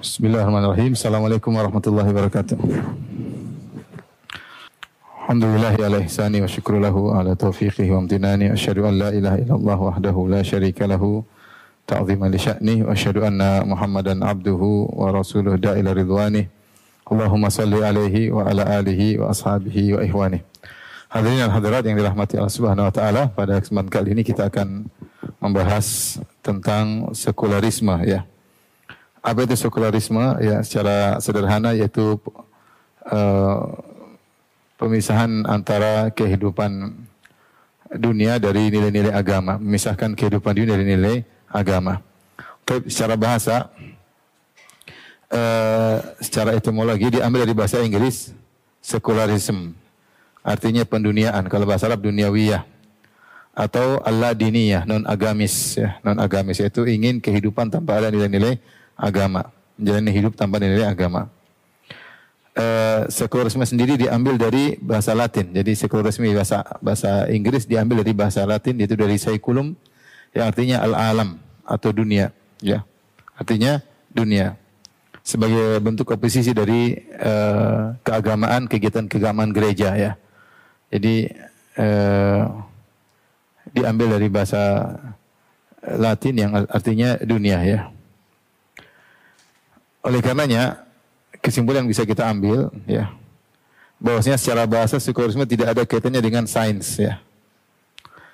Bismillahirrahmanirrahim. Assalamualaikum warahmatullahi wabarakatuh. Alhamdulillah ala ihsani wa syukru lahu ala taufiqihi wa amtinani. Asyhadu an la ilaha illallah wahdahu la syarika lahu ta'zima li sya'ni wa asyhadu anna Muhammadan abduhu wa rasuluh da'ila ridwani. Allahumma salli alaihi wa ala alihi wa ashabihi wa ihwani. Hadirin dan hadirat yang dirahmati Allah Subhanahu wa taala, pada kesempatan kali ini kita akan membahas tentang sekularisme ya. Apa itu sekularisme? Ya, secara sederhana yaitu uh, pemisahan antara kehidupan dunia dari nilai-nilai agama, memisahkan kehidupan dunia dari nilai agama. Tapi secara bahasa, uh, secara etimologi diambil dari bahasa Inggris sekularisme, artinya penduniaan. Kalau bahasa Arab duniawiyah atau Allah diniyah, non agamis ya, non agamis yaitu ingin kehidupan tanpa ada nilai-nilai agama, menjalani hidup tanpa nilai agama. Uh, sekularisme sendiri diambil dari bahasa Latin. Jadi sekularisme bahasa bahasa Inggris diambil dari bahasa Latin yaitu dari seculum yang artinya al-alam atau dunia, ya. Artinya dunia. Sebagai bentuk oposisi dari uh, keagamaan, kegiatan keagamaan gereja ya. Jadi uh, diambil dari bahasa Latin yang artinya dunia ya. Oleh karenanya kesimpulan yang bisa kita ambil ya bahwasanya secara bahasa sekularisme tidak ada kaitannya dengan sains ya.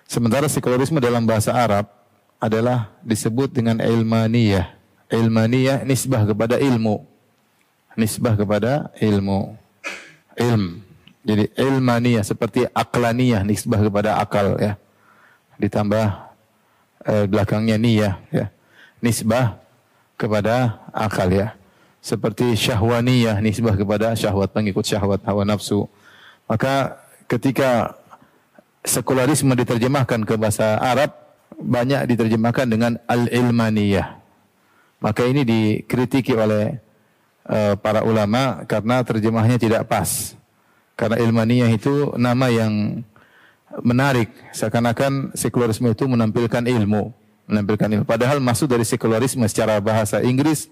Sementara sekularisme dalam bahasa Arab adalah disebut dengan ilmaniyah. Ilmaniyah nisbah kepada ilmu. Nisbah kepada ilmu. Ilm. Jadi ilmaniyah seperti aklaniyah nisbah kepada akal ya. Ditambah eh, belakangnya niyah ya. Nisbah kepada akal ya. Seperti syahwaniyah nisbah kepada syahwat pengikut syahwat hawa nafsu. Maka ketika sekularisme diterjemahkan ke bahasa Arab banyak diterjemahkan dengan al-ilmaniyah. Maka ini dikritiki oleh uh, para ulama karena terjemahnya tidak pas. Karena ilmaniyah itu nama yang menarik seakan-akan sekularisme itu menampilkan ilmu menampilkan ilmu. Padahal maksud dari sekularisme secara bahasa Inggris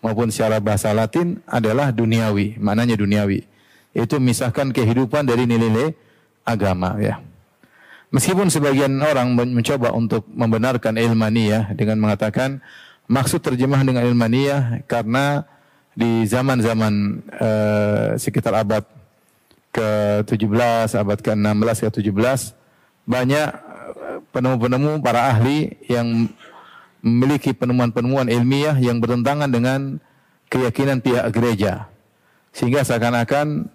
maupun secara bahasa Latin adalah duniawi, maknanya duniawi. Itu misahkan kehidupan dari nilai-nilai agama ya. Meskipun sebagian orang mencoba untuk membenarkan ilmaniyah dengan mengatakan maksud terjemah dengan ilmaniyah karena di zaman-zaman uh, sekitar abad ke-17, abad ke-16, ke-17 banyak penemu-penemu para ahli yang memiliki penemuan-penemuan ilmiah yang bertentangan dengan keyakinan pihak gereja. Sehingga seakan-akan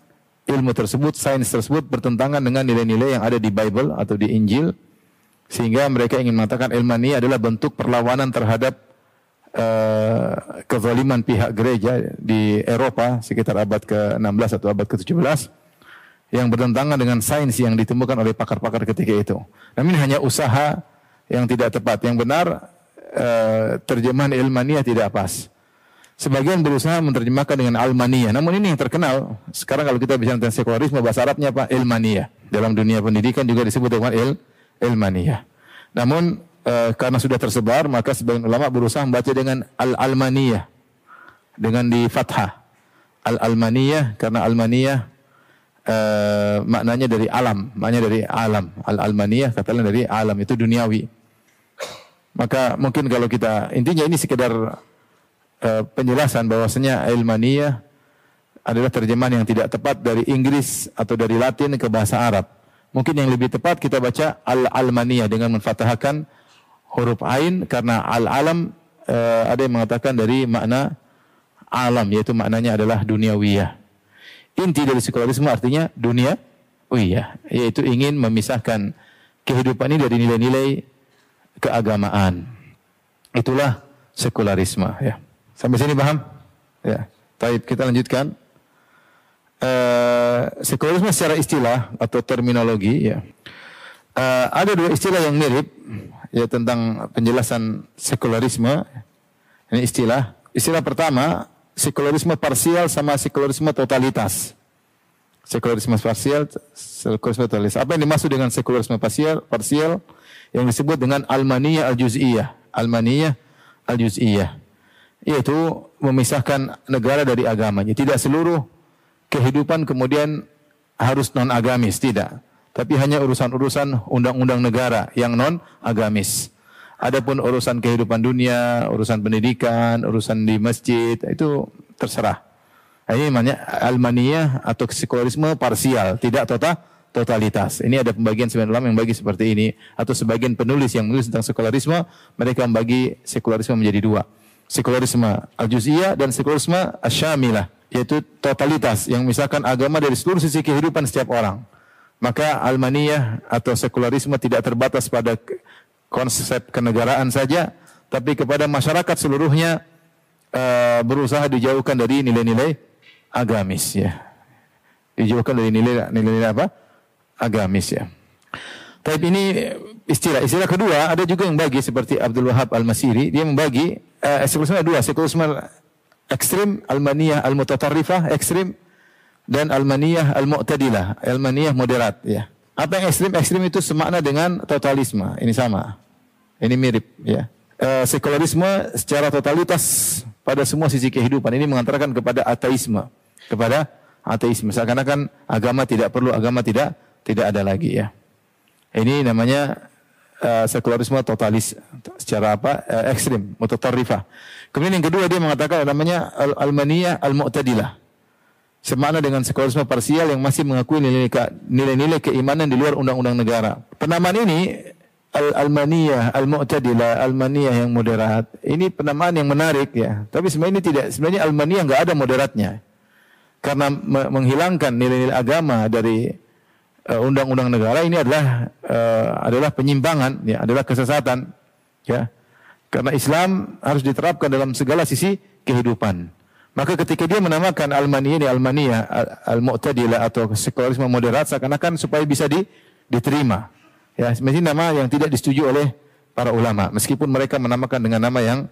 ilmu tersebut, sains tersebut bertentangan dengan nilai-nilai yang ada di Bible atau di Injil. Sehingga mereka ingin mengatakan ilmu ini adalah bentuk perlawanan terhadap uh, kezaliman pihak gereja di Eropa sekitar abad ke-16 atau abad ke-17 yang bertentangan dengan sains yang ditemukan oleh pakar-pakar ketika itu. Namun hanya usaha yang tidak tepat. Yang benar eh, terjemahan ilmania tidak pas. Sebagian berusaha menerjemahkan dengan almania. Namun ini yang terkenal. Sekarang kalau kita bicara tentang sekularisme bahasa Arabnya apa? Ilmania. Dalam dunia pendidikan juga disebut dengan il ilmania. Namun eh, karena sudah tersebar maka sebagian ulama berusaha membaca dengan al-almaniyah dengan di fathah. Al-almaniyah karena almaniyah uh, maknanya dari alam, maknanya dari alam. Al-almaniyah katakan dari alam itu duniawi. Maka mungkin kalau kita intinya ini sekedar uh, penjelasan bahwasanya ilmaniyah adalah terjemahan yang tidak tepat dari Inggris atau dari Latin ke bahasa Arab. Mungkin yang lebih tepat kita baca al-almaniyah dengan menfatahkan huruf ain karena al-alam uh, ada yang mengatakan dari makna alam yaitu maknanya adalah duniawiyah. Inti dari sekularisme artinya dunia oh iya, yaitu ingin memisahkan kehidupan ini dari nilai-nilai keagamaan. Itulah sekularisme ya. Sampai sini paham? Ya. Baik, kita lanjutkan. Uh, sekularisme secara istilah atau terminologi ya. Uh, ada dua istilah yang mirip ya tentang penjelasan sekularisme. Ini istilah. Istilah pertama sekularisme parsial sama sekularisme totalitas. Sekularisme parsial, sekularisme totalitas. Apa yang dimaksud dengan sekularisme parsial? Parsial yang disebut dengan almaniyah al-juz'iyah. Almaniyah. Yaitu memisahkan negara dari agamanya. Tidak seluruh kehidupan kemudian harus non agamis, tidak. Tapi hanya urusan-urusan undang-undang negara yang non agamis. Adapun urusan kehidupan dunia, urusan pendidikan, urusan di masjid itu terserah. Ini namanya almaniyah atau sekularisme parsial, tidak total totalitas. Ini ada pembagian sebagian ulama yang bagi seperti ini atau sebagian penulis yang menulis tentang sekularisme, mereka membagi sekularisme menjadi dua. Sekularisme al-juz'iyah dan sekularisme asyamilah, yaitu totalitas yang misalkan agama dari seluruh sisi kehidupan setiap orang. Maka almaniyah atau sekularisme tidak terbatas pada konsep kenegaraan saja, tapi kepada masyarakat seluruhnya uh, berusaha dijauhkan dari nilai-nilai agamis ya. Dijauhkan dari nilai-nilai apa? Agamis ya. Tapi ini istilah. Istilah kedua ada juga yang bagi seperti Abdul Wahab Al-Masiri, dia membagi uh, sekulisme dua, sekulisme ekstrim, Almaniyah Al-Mutatarrifah ekstrim dan Almaniyah Al-Mu'tadilah, Almaniyah moderat ya. Apa yang ekstrim? Ekstrim itu semakna dengan totalisme. Ini sama. Ini mirip ya. Uh, sekularisme secara totalitas pada semua sisi kehidupan ini mengantarkan kepada ateisme, kepada ateisme. Seakan-akan agama tidak perlu, agama tidak tidak ada lagi ya. Ini namanya uh, sekularisme totalis secara apa? Uh, ekstrim, mutatarrifah. Kemudian yang kedua dia mengatakan namanya al-almaniyah al-mu'tadilah. Semakna dengan sekularisme parsial yang masih mengakui nilai-nilai keimanan di luar undang-undang negara. Penamaan ini al-almaniyah, al-mu'tadilah, almaniyah yang moderat. Ini penamaan yang menarik ya. Tapi sebenarnya ini tidak, sebenarnya almaniyah enggak ada moderatnya. Karena menghilangkan nilai-nilai agama dari uh, undang-undang negara ini adalah uh, adalah penyimpangan ya, adalah kesesatan ya. Karena Islam harus diterapkan dalam segala sisi kehidupan. Maka ketika dia menamakan almaniyah ini almaniyah al-mu'tadilah atau sekularisme moderat seakan-akan supaya bisa di, diterima. Ya, mesti nama yang tidak disetujui oleh para ulama. Meskipun mereka menamakan dengan nama yang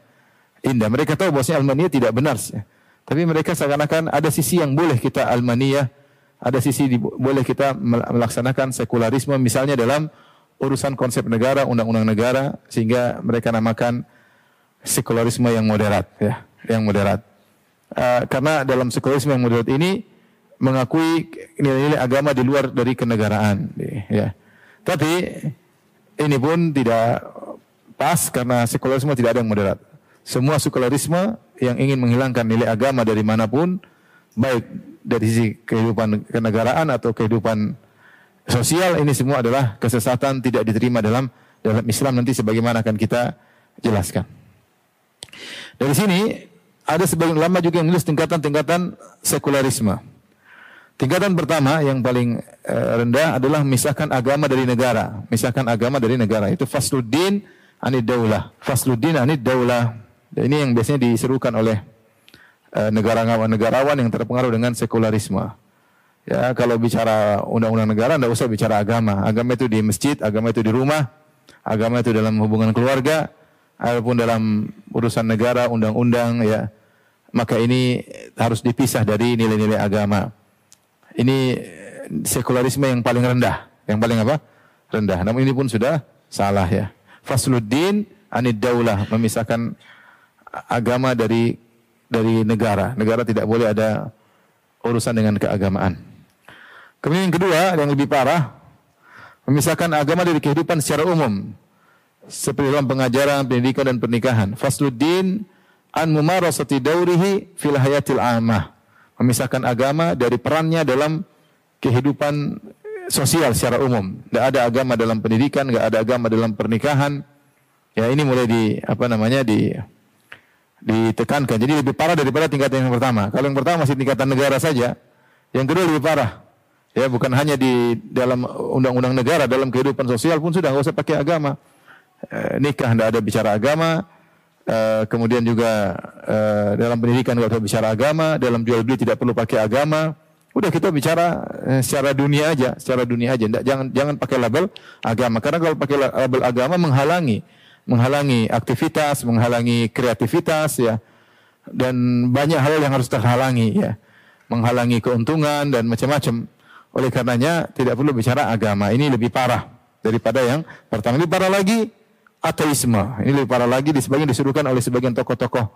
indah. Mereka tahu bahwasanya Almaniyah tidak benar. Ya. Tapi mereka seakan-akan ada sisi yang boleh kita Almaniyah, ada sisi di, boleh kita melaksanakan sekularisme misalnya dalam urusan konsep negara, undang-undang negara sehingga mereka namakan sekularisme yang moderat ya, yang moderat. Uh, karena dalam sekularisme yang moderat ini mengakui nilai-nilai agama di luar dari kenegaraan ya. Tapi ini pun tidak pas karena sekularisme tidak ada yang moderat. Semua sekularisme yang ingin menghilangkan nilai agama dari mana pun, baik dari sisi kehidupan kenegaraan atau kehidupan sosial, ini semua adalah kesesatan tidak diterima dalam dalam Islam nanti sebagaimana akan kita jelaskan. Dari sini ada sebagian ulama juga yang menulis tingkatan-tingkatan sekularisme. Tingkatan pertama yang paling uh, rendah adalah misahkan agama dari negara. Misahkan agama dari negara. Itu fasluddin anid daulah. Fasluddin anid daulah. Ini yang biasanya diserukan oleh uh, negarawan-negarawan yang terpengaruh dengan sekularisme. Ya, kalau bicara undang-undang negara, tidak usah bicara agama. Agama itu di masjid, agama itu di rumah, agama itu dalam hubungan keluarga, ataupun dalam urusan negara, undang-undang, ya. Maka ini harus dipisah dari nilai-nilai agama. Ini sekularisme yang paling rendah. Yang paling apa? Rendah. Namun ini pun sudah salah ya. Fasluddin anid daulah. Memisahkan agama dari dari negara. Negara tidak boleh ada urusan dengan keagamaan. Kemudian yang kedua, yang lebih parah, memisahkan agama dari kehidupan secara umum. Seperti dalam pengajaran, pendidikan dan pernikahan. Fasluddin an mumarasati daurihi fil hayatil amah memisahkan agama dari perannya dalam kehidupan sosial secara umum. Tidak ada agama dalam pendidikan, tidak ada agama dalam pernikahan. Ya ini mulai di apa namanya di ditekankan. Jadi lebih parah daripada tingkatan yang pertama. Kalau yang pertama masih tingkatan negara saja, yang kedua lebih parah. Ya bukan hanya di dalam undang-undang negara, dalam kehidupan sosial pun sudah nggak usah pakai agama. E, nikah tidak ada bicara agama, Uh, kemudian juga uh, dalam pendidikan tidak usah bicara agama, dalam jual beli tidak perlu pakai agama. Udah kita bicara uh, secara dunia aja, secara dunia aja. Nggak, jangan jangan pakai label agama karena kalau pakai label agama menghalangi menghalangi aktivitas, menghalangi kreativitas ya. Dan banyak hal yang harus terhalangi ya. Menghalangi keuntungan dan macam-macam. Oleh karenanya tidak perlu bicara agama. Ini lebih parah daripada yang pertama. Lebih parah lagi ateisme. Ini lebih parah lagi di sebagian disuruhkan oleh sebagian tokoh-tokoh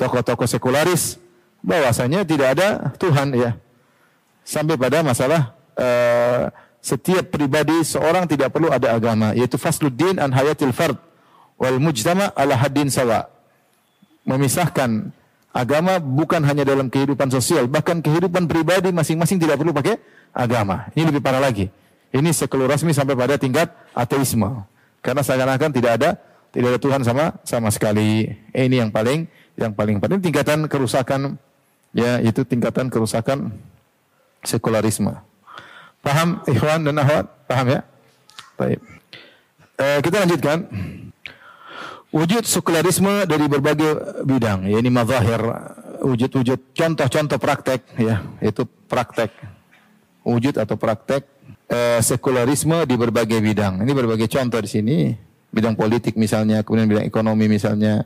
tokoh-tokoh sekularis bahwasanya tidak ada Tuhan ya. Sampai pada masalah uh, setiap pribadi seorang tidak perlu ada agama yaitu fasluddin an hayatil fard wal mujtama ala haddin sawa. Memisahkan agama bukan hanya dalam kehidupan sosial, bahkan kehidupan pribadi masing-masing tidak perlu pakai agama. Ini lebih parah lagi. Ini sekularisme sampai pada tingkat ateisme. Karena seakan-akan tidak ada tidak ada Tuhan sama sama sekali. Ini yang paling yang paling penting tingkatan kerusakan ya itu tingkatan kerusakan sekularisme. Paham ikhwan dan akhwat? Paham ya? Baik. Eh, kita lanjutkan. Wujud sekularisme dari berbagai bidang, ya ini mazahir, wujud-wujud contoh-contoh praktek ya, itu praktek. Wujud atau praktek eh, sekularisme di berbagai bidang. Ini berbagai contoh di sini, bidang politik misalnya, kemudian bidang ekonomi misalnya,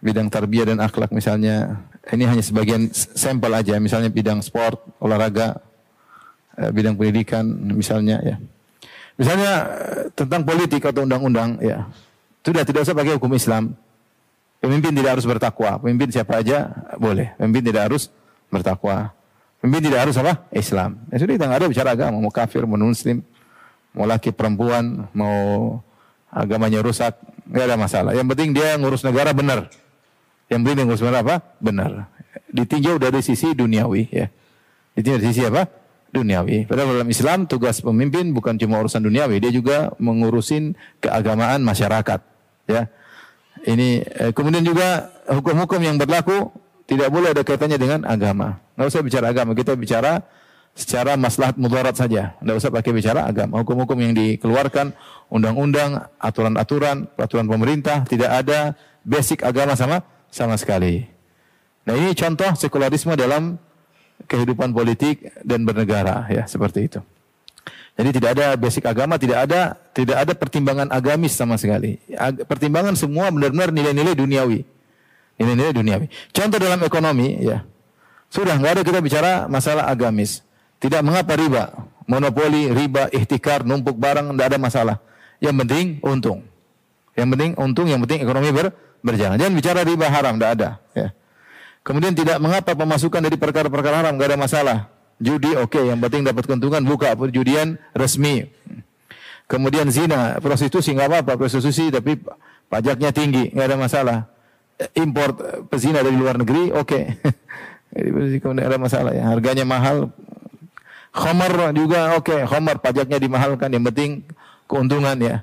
bidang tarbiyah dan akhlak misalnya. Ini hanya sebagian sampel aja, misalnya bidang sport, olahraga, Eh, bidang pendidikan misalnya ya. Misalnya eh, tentang politik atau undang-undang ya. Sudah tidak usah pakai hukum Islam. Pemimpin tidak harus bertakwa. Pemimpin siapa aja boleh. Pemimpin tidak harus bertakwa. Pemimpin tidak harus apa? Islam. Ya sudah kita nggak ada bicara agama. Mau kafir, mau muslim, mau laki perempuan, mau agamanya rusak, nggak ada masalah. Yang penting dia ngurus negara benar. Yang penting dia ngurus negara apa? Benar. Ditinjau dari sisi duniawi ya. Ditinjau dari sisi apa? duniawi. Padahal dalam Islam tugas pemimpin bukan cuma urusan duniawi, dia juga mengurusin keagamaan masyarakat. Ya, ini eh, kemudian juga hukum-hukum yang berlaku tidak boleh ada kaitannya dengan agama. Nggak usah bicara agama, kita bicara secara maslahat mudarat saja. Nggak usah pakai bicara agama. Hukum-hukum yang dikeluarkan, undang-undang, aturan-aturan, peraturan pemerintah tidak ada basic agama sama sama sekali. Nah ini contoh sekularisme dalam kehidupan politik dan bernegara ya seperti itu. Jadi tidak ada basic agama, tidak ada tidak ada pertimbangan agamis sama sekali. Pertimbangan semua benar-benar nilai-nilai duniawi. Nilai-nilai duniawi. Contoh dalam ekonomi ya. Sudah nggak ada kita bicara masalah agamis. Tidak mengapa riba, monopoli, riba, ihtikar, numpuk barang tidak ada masalah. Yang penting untung. Yang penting untung, yang penting ekonomi ber, berjalan. Jangan bicara riba haram, tidak ada. Ya. Kemudian tidak mengapa pemasukan dari perkara-perkara haram, nggak ada masalah. Judi oke, okay, yang penting dapat keuntungan buka perjudian resmi. Kemudian zina, prostitusi nggak apa-apa, prostitusi tapi pajaknya tinggi, nggak ada masalah. Import pezina dari luar negeri oke. Okay. Kemudian ada masalah ya, harganya mahal. Khamar juga oke, okay. khamar pajaknya dimahalkan, yang penting keuntungan ya.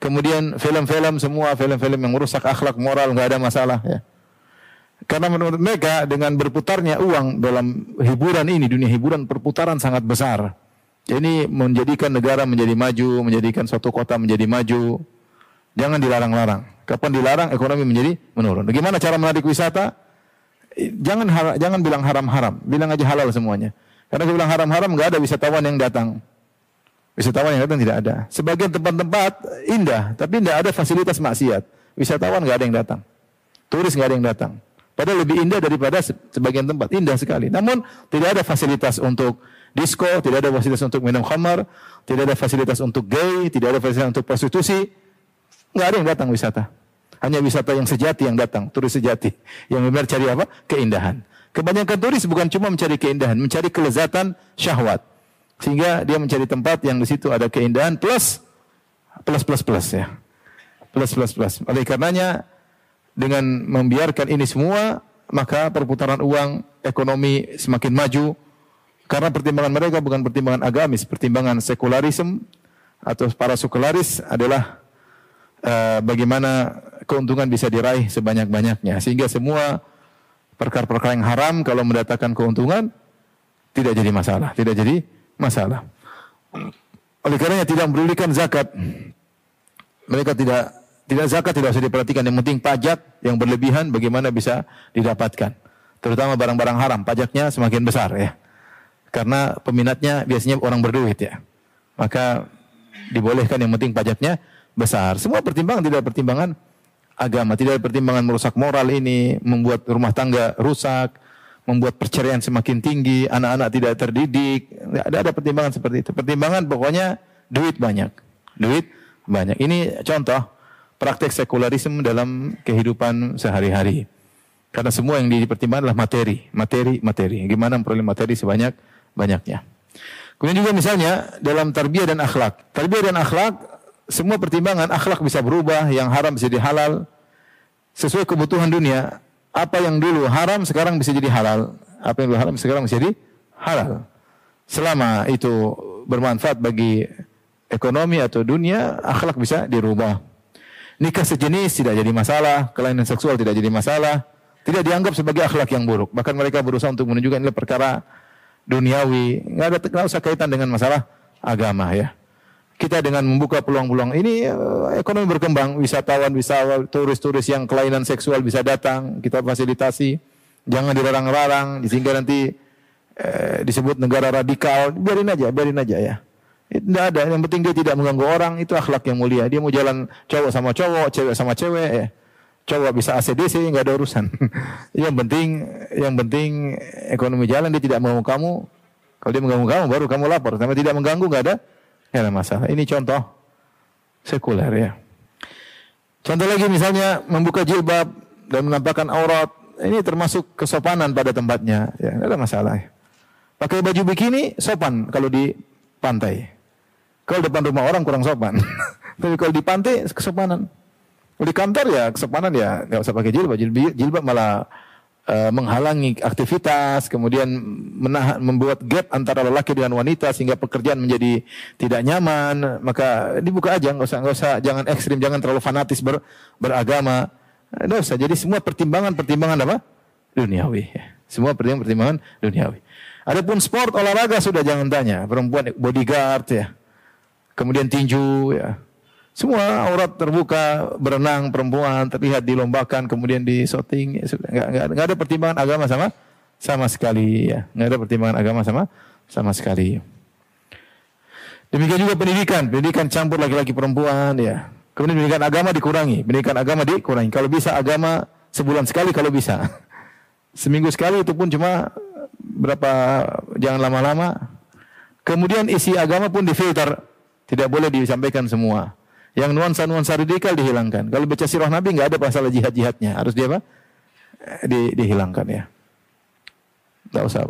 Kemudian film-film semua film-film yang merusak akhlak moral nggak ada masalah ya. Karena menurut mereka dengan berputarnya uang dalam hiburan ini, dunia hiburan perputaran sangat besar. Ini menjadikan negara menjadi maju, menjadikan suatu kota menjadi maju. Jangan dilarang-larang. Kapan dilarang ekonomi menjadi menurun. Bagaimana cara menarik wisata? Jangan jangan bilang haram-haram, bilang aja halal semuanya. Karena kalau bilang haram-haram nggak ada wisatawan yang datang. Wisatawan yang datang tidak ada. Sebagian tempat-tempat indah, tapi tidak ada fasilitas maksiat. Wisatawan nggak ada yang datang. Turis nggak ada yang datang. Padahal lebih indah daripada sebagian tempat. Indah sekali. Namun tidak ada fasilitas untuk disco, tidak ada fasilitas untuk minum khamar, tidak ada fasilitas untuk gay, tidak ada fasilitas untuk prostitusi. Nggak ada yang datang wisata. Hanya wisata yang sejati yang datang, turis sejati. Yang benar cari apa? Keindahan. Kebanyakan turis bukan cuma mencari keindahan, mencari kelezatan syahwat. Sehingga dia mencari tempat yang di situ ada keindahan plus plus plus plus ya. Plus plus plus. Oleh karenanya dengan membiarkan ini semua, maka perputaran uang, ekonomi semakin maju. Karena pertimbangan mereka bukan pertimbangan agamis, pertimbangan sekularisme atau para sekularis adalah uh, bagaimana keuntungan bisa diraih sebanyak-banyaknya. Sehingga semua perkara-perkara yang haram kalau mendatangkan keuntungan tidak jadi masalah, tidak jadi masalah. Oleh karenanya tidak mempedulikan zakat. Mereka tidak tidak zakat tidak usah diperhatikan. Yang penting pajak yang berlebihan bagaimana bisa didapatkan. Terutama barang-barang haram, pajaknya semakin besar ya. Karena peminatnya biasanya orang berduit ya. Maka dibolehkan yang penting pajaknya besar. Semua pertimbangan tidak pertimbangan agama, tidak ada pertimbangan merusak moral ini, membuat rumah tangga rusak, membuat perceraian semakin tinggi, anak-anak tidak terdidik. Tidak ada, ada pertimbangan seperti itu. Pertimbangan pokoknya duit banyak. Duit banyak. Ini contoh praktek sekularisme dalam kehidupan sehari-hari. Karena semua yang dipertimbangkan adalah materi, materi, materi. Gimana memperoleh materi sebanyak banyaknya. Kemudian juga misalnya dalam tarbiyah dan akhlak. Tarbiyah dan akhlak semua pertimbangan akhlak bisa berubah, yang haram bisa jadi halal sesuai kebutuhan dunia. Apa yang dulu haram sekarang bisa jadi halal. Apa yang dulu haram sekarang bisa jadi halal. Selama itu bermanfaat bagi ekonomi atau dunia, akhlak bisa dirubah. Nikah sejenis tidak jadi masalah, kelainan seksual tidak jadi masalah, tidak dianggap sebagai akhlak yang buruk. Bahkan mereka berusaha untuk menunjukkan ini perkara duniawi, nggak ada nggak usah kaitan dengan masalah agama ya. Kita dengan membuka peluang-peluang ini eh, ekonomi berkembang, wisatawan, wisatawan, turis-turis yang kelainan seksual bisa datang, kita fasilitasi. Jangan dilarang-larang, sehingga nanti eh, disebut negara radikal, biarin aja, biarin aja ya. Tidak ada, yang penting dia tidak mengganggu orang, itu akhlak yang mulia. Dia mau jalan cowok sama cowok, cewek sama cewek, ya coba bisa ACDC nggak ada urusan. yang penting yang penting ekonomi jalan dia tidak mau kamu. Kalau dia mengganggu kamu baru kamu lapor. Tapi tidak mengganggu nggak ada nggak ada masalah. Ini contoh sekuler ya. Contoh lagi misalnya membuka jilbab dan menampakkan aurat. Ini termasuk kesopanan pada tempatnya. Ya, nggak ada masalah. Ya. Pakai baju bikini sopan kalau di pantai. Kalau depan rumah orang kurang sopan. Tapi kalau di pantai kesopanan. Di kantor ya kesopanan ya nggak usah pakai. Jilbab, jilbab malah uh, menghalangi aktivitas, kemudian menahan, membuat gap antara lelaki dengan wanita sehingga pekerjaan menjadi tidak nyaman. Maka dibuka aja, nggak usah nggak usah jangan ekstrim, jangan terlalu fanatis ber, beragama. Nggak usah. Jadi semua pertimbangan-pertimbangan apa? Duniawi. Semua pertimbangan-pertimbangan duniawi. Adapun sport olahraga sudah jangan tanya. Perempuan bodyguard ya. Kemudian tinju ya semua aurat terbuka, berenang perempuan terlihat dilombakan, kemudian di shooting, ya nggak, nggak, nggak ada pertimbangan agama sama sama sekali ya, nggak ada pertimbangan agama sama sama sekali. Demikian juga pendidikan, pendidikan campur laki-laki perempuan ya. Kemudian pendidikan agama dikurangi, pendidikan agama dikurangi. Kalau bisa agama sebulan sekali kalau bisa. Seminggu sekali itu pun cuma berapa jangan lama-lama. Kemudian isi agama pun difilter, tidak boleh disampaikan semua. Yang nuansa-nuansa radikal dihilangkan. Kalau baca sirah Nabi nggak ada masalah jihad-jihadnya. Harus dia apa? Di, dihilangkan ya. Tidak usah.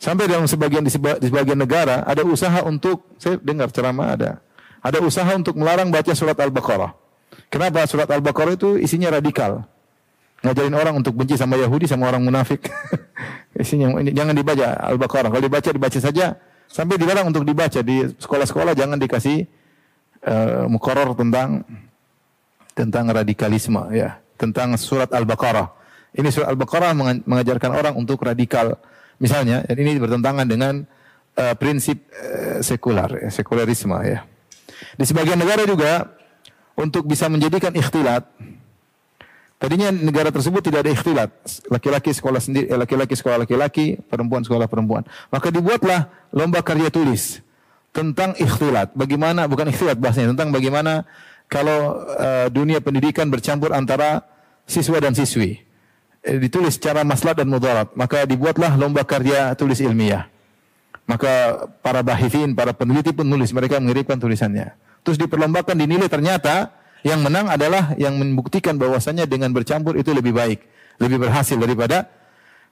Sampai dalam sebagian di sebagian negara ada usaha untuk saya dengar ceramah ada ada usaha untuk melarang baca surat Al-Baqarah. Kenapa surat Al-Baqarah itu isinya radikal? Ngajarin orang untuk benci sama Yahudi sama orang munafik. isinya jangan dibaca Al-Baqarah. Kalau dibaca dibaca saja sampai dilarang untuk dibaca di sekolah-sekolah jangan dikasih uh, mukoror tentang tentang radikalisme ya, tentang surat Al-Baqarah. Ini surat Al-Baqarah mengajarkan orang untuk radikal. Misalnya, dan ini bertentangan dengan uh, prinsip uh, sekular, ya, sekularisme ya. Di sebagian negara juga untuk bisa menjadikan ikhtilat Tadinya negara tersebut tidak ada ikhtilat. Laki-laki sekolah sendiri, laki-laki sekolah laki-laki, perempuan sekolah perempuan. Maka dibuatlah lomba karya tulis tentang ikhtilat. Bagaimana bukan ikhtilat bahasanya tentang bagaimana kalau uh, dunia pendidikan bercampur antara siswa dan siswi. Eh, ditulis secara maslahat dan mudarat. Maka dibuatlah lomba karya tulis ilmiah. Maka para bahithin, para peneliti pun nulis, mereka mengirimkan tulisannya. Terus diperlombakan dinilai ternyata yang menang adalah yang membuktikan bahwasanya dengan bercampur itu lebih baik, lebih berhasil daripada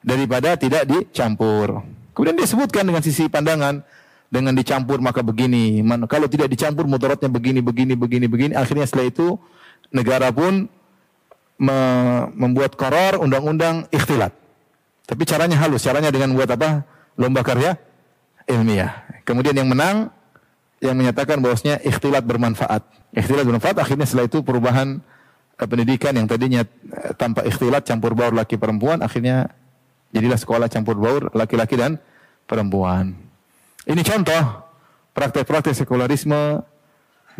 daripada tidak dicampur. Kemudian disebutkan dengan sisi pandangan dengan dicampur maka begini. Kalau tidak dicampur mudaratnya begini, begini, begini, begini. Akhirnya setelah itu negara pun me membuat koror undang-undang ikhtilat. Tapi caranya halus. Caranya dengan buat apa? Lomba karya ilmiah. Kemudian yang menang yang menyatakan bahwasanya ikhtilat bermanfaat. Ikhtilat bermanfaat akhirnya setelah itu perubahan eh, pendidikan yang tadinya eh, tanpa ikhtilat campur baur laki perempuan akhirnya jadilah sekolah campur baur laki-laki dan perempuan. Ini contoh praktek-praktek sekularisme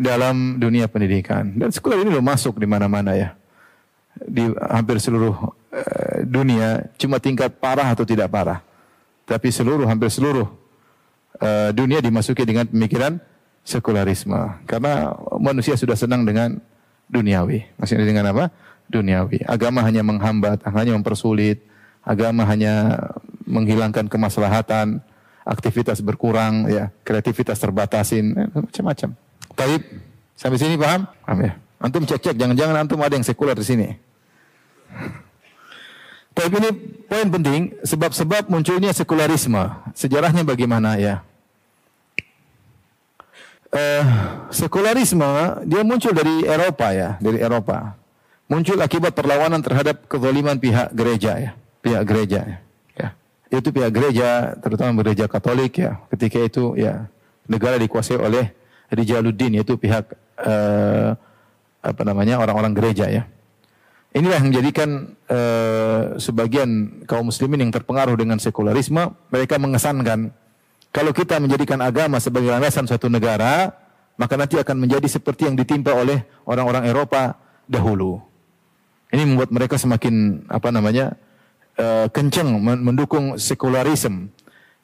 dalam dunia pendidikan. Dan sekuler ini loh masuk di mana-mana ya. Di hampir seluruh uh, dunia, cuma tingkat parah atau tidak parah. Tapi seluruh, hampir seluruh uh, dunia dimasuki dengan pemikiran sekularisme. Karena manusia sudah senang dengan duniawi. Maksudnya dengan apa? Duniawi. Agama hanya menghambat, hanya mempersulit. Agama hanya menghilangkan kemaslahatan aktivitas berkurang, ya, kreativitas terbatasin, eh, macam-macam. Taib, sampai sini paham? Paham ya? Antum cek-cek, jangan-jangan antum ada yang sekuler di sini. Tapi ini poin penting, sebab-sebab munculnya sekularisme. Sejarahnya bagaimana ya? Uh, sekularisme dia muncul dari Eropa ya, dari Eropa. Muncul akibat perlawanan terhadap kezaliman pihak gereja ya, pihak gereja ya. Ya. Itu pihak gereja, terutama gereja Katolik ya. Ketika itu ya negara dikuasai oleh Rijaluddin yaitu pihak uh, apa namanya orang-orang gereja ya. Inilah yang menjadikan uh, sebagian kaum muslimin yang terpengaruh dengan sekularisme, mereka mengesankan kalau kita menjadikan agama sebagai landasan suatu negara, maka nanti akan menjadi seperti yang ditimpa oleh orang-orang Eropa dahulu. Ini membuat mereka semakin apa namanya uh, kencang mendukung sekularisme.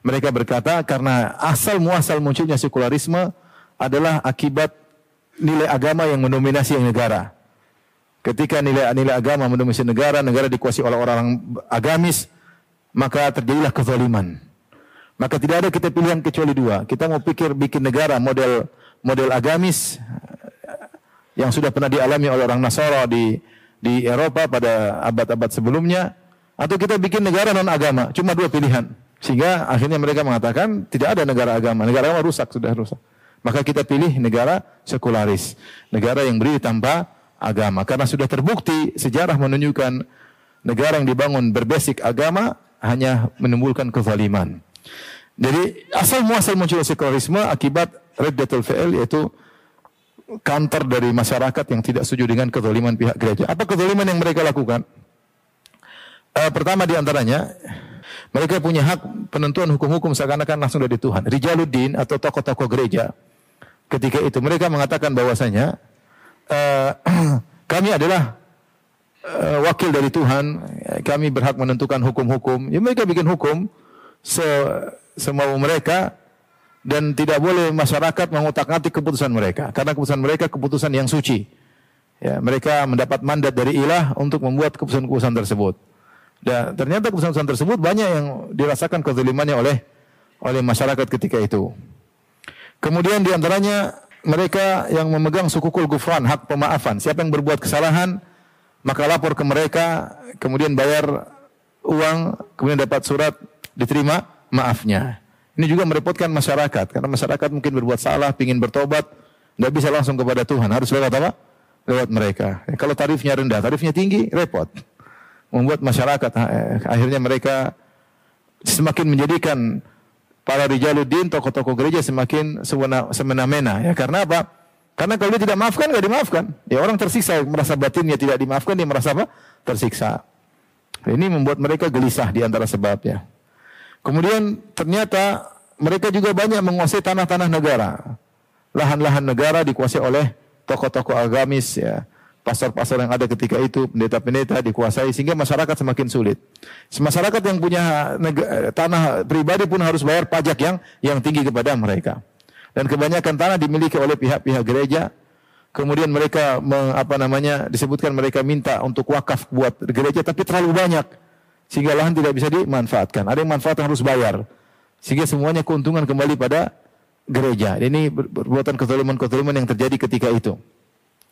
Mereka berkata karena asal muasal munculnya sekularisme adalah akibat nilai agama yang mendominasi negara. Ketika nilai-nilai agama mendominasi negara, negara dikuasai oleh orang agamis, maka terjadilah kezaliman. Maka tidak ada kita pilihan kecuali dua. Kita mau pikir bikin negara model model agamis yang sudah pernah dialami oleh orang Nasara di di Eropa pada abad-abad sebelumnya, atau kita bikin negara non agama. Cuma dua pilihan. Sehingga akhirnya mereka mengatakan tidak ada negara agama. Negara agama rusak sudah rusak. Maka kita pilih negara sekularis, negara yang berdiri tanpa agama. Karena sudah terbukti sejarah menunjukkan negara yang dibangun berbasis agama hanya menimbulkan kezaliman. Jadi asal muasal muncul sekularisme akibat reddatul fi'il yaitu kantor dari masyarakat yang tidak setuju dengan kezaliman pihak gereja. Apa kezaliman yang mereka lakukan? Uh, pertama di antaranya mereka punya hak penentuan hukum-hukum seakan-akan langsung dari Tuhan. Rijaluddin atau tokoh-tokoh gereja ketika itu mereka mengatakan bahwasanya uh, kami adalah uh, wakil dari Tuhan, kami berhak menentukan hukum-hukum. Ya mereka bikin hukum se semau mereka dan tidak boleh masyarakat mengutak-atik keputusan mereka karena keputusan mereka keputusan yang suci. Ya, mereka mendapat mandat dari ilah untuk membuat keputusan-keputusan tersebut. Dan ternyata keputusan-keputusan tersebut banyak yang dirasakan kezalimannya oleh oleh masyarakat ketika itu. Kemudian di antaranya mereka yang memegang sukukul gufran, hak pemaafan. Siapa yang berbuat kesalahan, maka lapor ke mereka, kemudian bayar uang, kemudian dapat surat, diterima maafnya. Ini juga merepotkan masyarakat, karena masyarakat mungkin berbuat salah, ingin bertobat, nggak bisa langsung kepada Tuhan, harus lewat apa? Lewat mereka. Ya, kalau tarifnya rendah, tarifnya tinggi, repot. Membuat masyarakat, eh, akhirnya mereka semakin menjadikan para rijaluddin, tokoh-tokoh gereja semakin semena-mena. Ya, karena apa? Karena kalau dia tidak maafkan, nggak dimaafkan. Ya orang tersiksa, merasa batinnya tidak dimaafkan, dia merasa apa? Tersiksa. Ini membuat mereka gelisah di antara sebabnya. Kemudian ternyata mereka juga banyak menguasai tanah-tanah negara. Lahan-lahan negara dikuasai oleh tokoh-tokoh agamis ya pasar-pasar yang ada ketika itu, pendeta-pendeta dikuasai sehingga masyarakat semakin sulit. Masyarakat yang punya tanah pribadi pun harus bayar pajak yang yang tinggi kepada mereka. Dan kebanyakan tanah dimiliki oleh pihak-pihak gereja. Kemudian mereka apa namanya disebutkan mereka minta untuk wakaf buat gereja tapi terlalu banyak sehingga lahan tidak bisa dimanfaatkan. Ada yang manfaatkan harus bayar. Sehingga semuanya keuntungan kembali pada gereja. Ini perbuatan kezaliman-kezaliman yang terjadi ketika itu.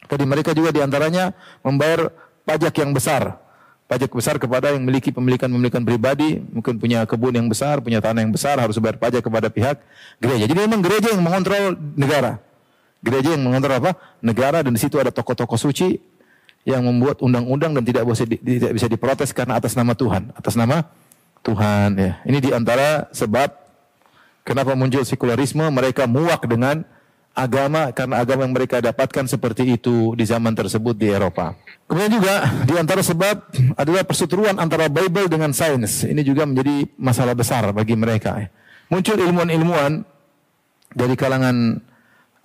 Tadi mereka juga di antaranya membayar pajak yang besar. Pajak besar kepada yang memiliki pemilikan-pemilikan pribadi, mungkin punya kebun yang besar, punya tanah yang besar, harus bayar pajak kepada pihak gereja. Jadi memang gereja yang mengontrol negara. Gereja yang mengontrol apa? Negara dan di situ ada tokoh-tokoh suci yang membuat undang-undang dan tidak bisa tidak bisa diprotes karena atas nama Tuhan, atas nama Tuhan ya. Ini di antara sebab kenapa muncul sekularisme, mereka muak dengan agama karena agama yang mereka dapatkan seperti itu di zaman tersebut di Eropa. Kemudian juga di antara sebab adalah perseteruan antara Bible dengan sains. Ini juga menjadi masalah besar bagi mereka. Muncul ilmuwan-ilmuwan dari kalangan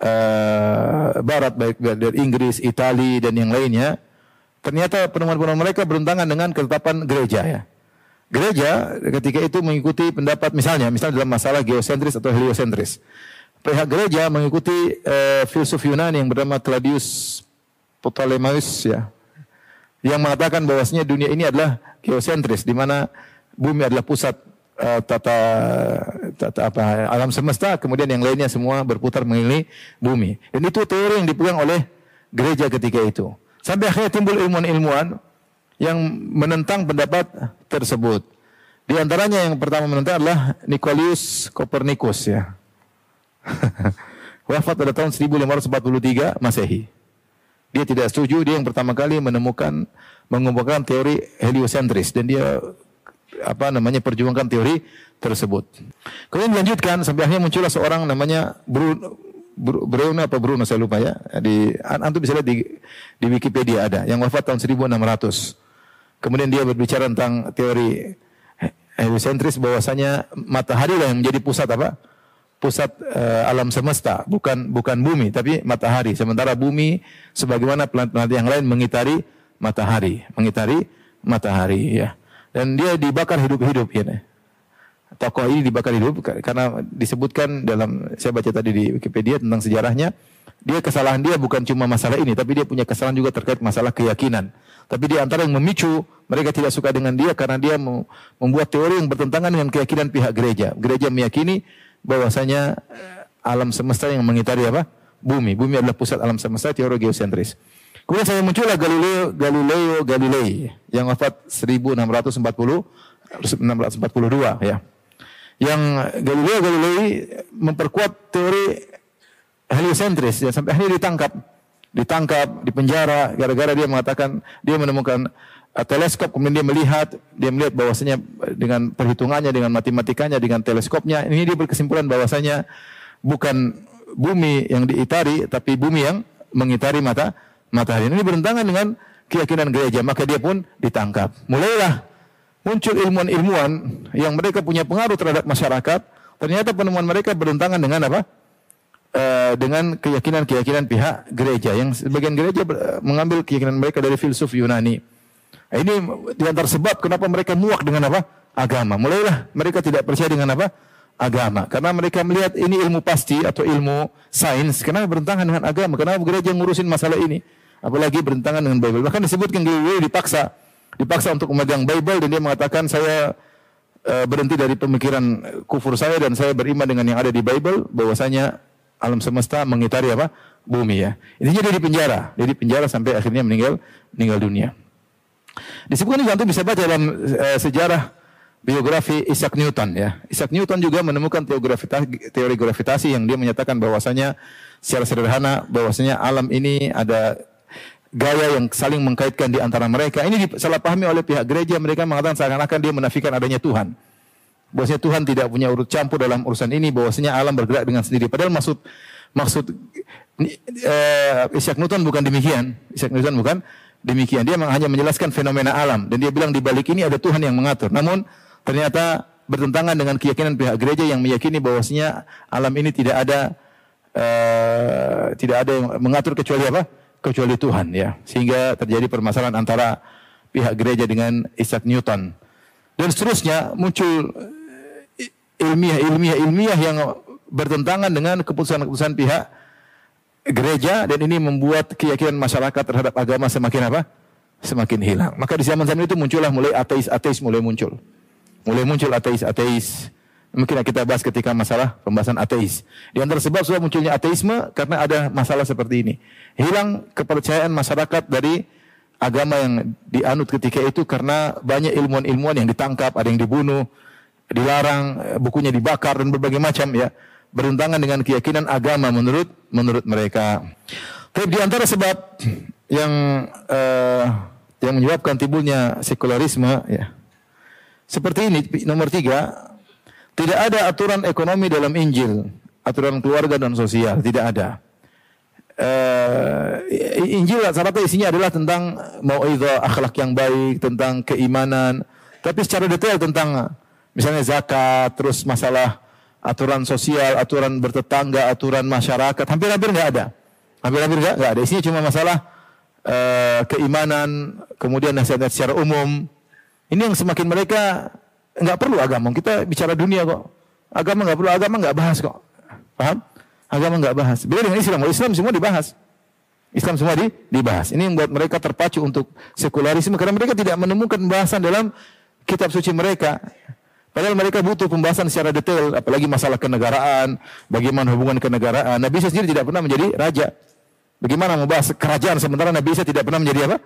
uh, Barat baik dari Inggris, Italia dan yang lainnya. Ternyata penemuan-penemuan mereka bertentangan dengan ketetapan gereja ya. Gereja ketika itu mengikuti pendapat misalnya, misalnya dalam masalah geosentris atau heliosentris pihak gereja mengikuti uh, filsuf Yunani yang bernama Claudius Ptolemaeus ya yang mengatakan bahwasanya dunia ini adalah geosentris di mana bumi adalah pusat uh, tata tata apa alam semesta kemudian yang lainnya semua berputar mengelilingi bumi dan itu teori yang dipegang oleh gereja ketika itu sampai akhirnya timbul ilmuwan-ilmuwan yang menentang pendapat tersebut. Di antaranya yang pertama menentang adalah Nicolaus Copernicus ya. Wafat pada tahun 1543 Masehi. Dia tidak setuju, dia yang pertama kali menemukan mengumpulkan teori heliosentris dan dia apa namanya perjuangkan teori tersebut. Kemudian dilanjutkan sampai akhirnya muncullah seorang namanya Bruno Bruno apa Bruno saya lupa ya. Di antum bisa lihat di di Wikipedia ada yang wafat tahun 1600. Kemudian dia berbicara tentang teori heliosentris bahwasanya matahari lah yang menjadi pusat apa? Pusat uh, alam semesta, bukan bukan bumi tapi matahari. Sementara bumi sebagaimana planet-planet yang lain mengitari matahari, mengitari matahari ya. Dan dia dibakar hidup-hidup ya. Tokoh ini dibakar hidup karena disebutkan dalam saya baca tadi di Wikipedia tentang sejarahnya, dia kesalahan dia bukan cuma masalah ini, tapi dia punya kesalahan juga terkait masalah keyakinan. Tapi di antara yang memicu mereka tidak suka dengan dia karena dia membuat teori yang bertentangan dengan keyakinan pihak gereja. Gereja meyakini bahwasanya eh, alam semesta yang mengitari apa? Bumi. Bumi adalah pusat alam semesta teori geosentris. Kemudian saya muncullah Galileo Galileo Galilei yang wafat 1640 1642 ya. Yang Galileo Galilei memperkuat teori heliosentris ya sampai akhirnya ditangkap. Ditangkap, di penjara gara-gara dia mengatakan dia menemukan teleskop kemudian dia melihat dia melihat bahwasanya dengan perhitungannya dengan matematikanya dengan teleskopnya ini dia berkesimpulan bahwasanya bukan bumi yang diitari tapi bumi yang mengitari mata matahari. Ini bertentangan dengan keyakinan gereja maka dia pun ditangkap. Mulailah muncul ilmuwan-ilmuwan yang mereka punya pengaruh terhadap masyarakat. Ternyata penemuan mereka bertentangan dengan apa? Uh, dengan keyakinan-keyakinan pihak gereja. Yang sebagian gereja mengambil keyakinan mereka dari filsuf Yunani ini di antara sebab kenapa mereka muak dengan apa? Agama. Mulailah mereka tidak percaya dengan apa? Agama. Karena mereka melihat ini ilmu pasti atau ilmu sains. Kenapa bertentangan dengan agama? Kenapa gereja ngurusin masalah ini? Apalagi bertentangan dengan Bible. Bahkan disebutkan gereja dipaksa. Dipaksa untuk memegang Bible dan dia mengatakan saya uh, berhenti dari pemikiran kufur saya dan saya beriman dengan yang ada di Bible bahwasanya alam semesta mengitari apa? bumi ya. Intinya dia di penjara, dia di penjara sampai akhirnya meninggal meninggal dunia. Disebutkan juga bisa baca dalam uh, sejarah biografi Isaac Newton ya. Isaac Newton juga menemukan teori gravitasi, yang dia menyatakan bahwasanya secara sederhana bahwasanya alam ini ada gaya yang saling mengkaitkan di antara mereka. Ini disalahpahami oleh pihak gereja. Mereka mengatakan seakan-akan dia menafikan adanya Tuhan. Bahwasanya Tuhan tidak punya urut campur dalam urusan ini. Bahwasanya alam bergerak dengan sendiri. Padahal maksud maksud uh, Isaac Newton bukan demikian. Isaac Newton bukan demikian. Dia hanya menjelaskan fenomena alam dan dia bilang di balik ini ada Tuhan yang mengatur. Namun ternyata bertentangan dengan keyakinan pihak gereja yang meyakini bahwasanya alam ini tidak ada uh, tidak ada yang mengatur kecuali apa? kecuali Tuhan ya. Sehingga terjadi permasalahan antara pihak gereja dengan Isaac Newton. Dan seterusnya muncul ilmiah-ilmiah-ilmiah yang bertentangan dengan keputusan-keputusan pihak gereja dan ini membuat keyakinan masyarakat terhadap agama semakin apa? Semakin hilang. Maka di zaman-zaman itu muncullah mulai ateis-ateis mulai muncul. Mulai muncul ateis-ateis. Mungkin kita bahas ketika masalah pembahasan ateis. Di antara sebab sebab munculnya ateisme karena ada masalah seperti ini. Hilang kepercayaan masyarakat dari agama yang dianut ketika itu karena banyak ilmuwan-ilmuwan yang ditangkap, ada yang dibunuh, dilarang, bukunya dibakar dan berbagai macam ya bertentangan dengan keyakinan agama menurut menurut mereka. Tapi di antara sebab yang uh, yang menyebabkan timbulnya sekularisme ya. Seperti ini nomor tiga, tidak ada aturan ekonomi dalam Injil, aturan keluarga dan sosial, tidak ada. Uh, Injil rata-rata isinya adalah tentang mauidhah akhlak yang baik, tentang keimanan, tapi secara detail tentang misalnya zakat, terus masalah aturan sosial, aturan bertetangga, aturan masyarakat, hampir-hampir nggak ada. Hampir-hampir nggak nggak ada. Isinya cuma masalah uh, keimanan, kemudian nasihat secara umum. Ini yang semakin mereka nggak perlu agama. Kita bicara dunia kok. Agama nggak perlu, agama nggak bahas kok. Paham? Agama nggak bahas. Beda dengan Islam. Kalau Islam semua dibahas. Islam semua di, dibahas. Ini yang membuat mereka terpacu untuk sekularisme karena mereka tidak menemukan pembahasan dalam kitab suci mereka. Padahal mereka butuh pembahasan secara detail, apalagi masalah kenegaraan, bagaimana hubungan kenegaraan. Nabi Isa sendiri tidak pernah menjadi raja. Bagaimana membahas kerajaan sementara Nabi Isa tidak pernah menjadi apa?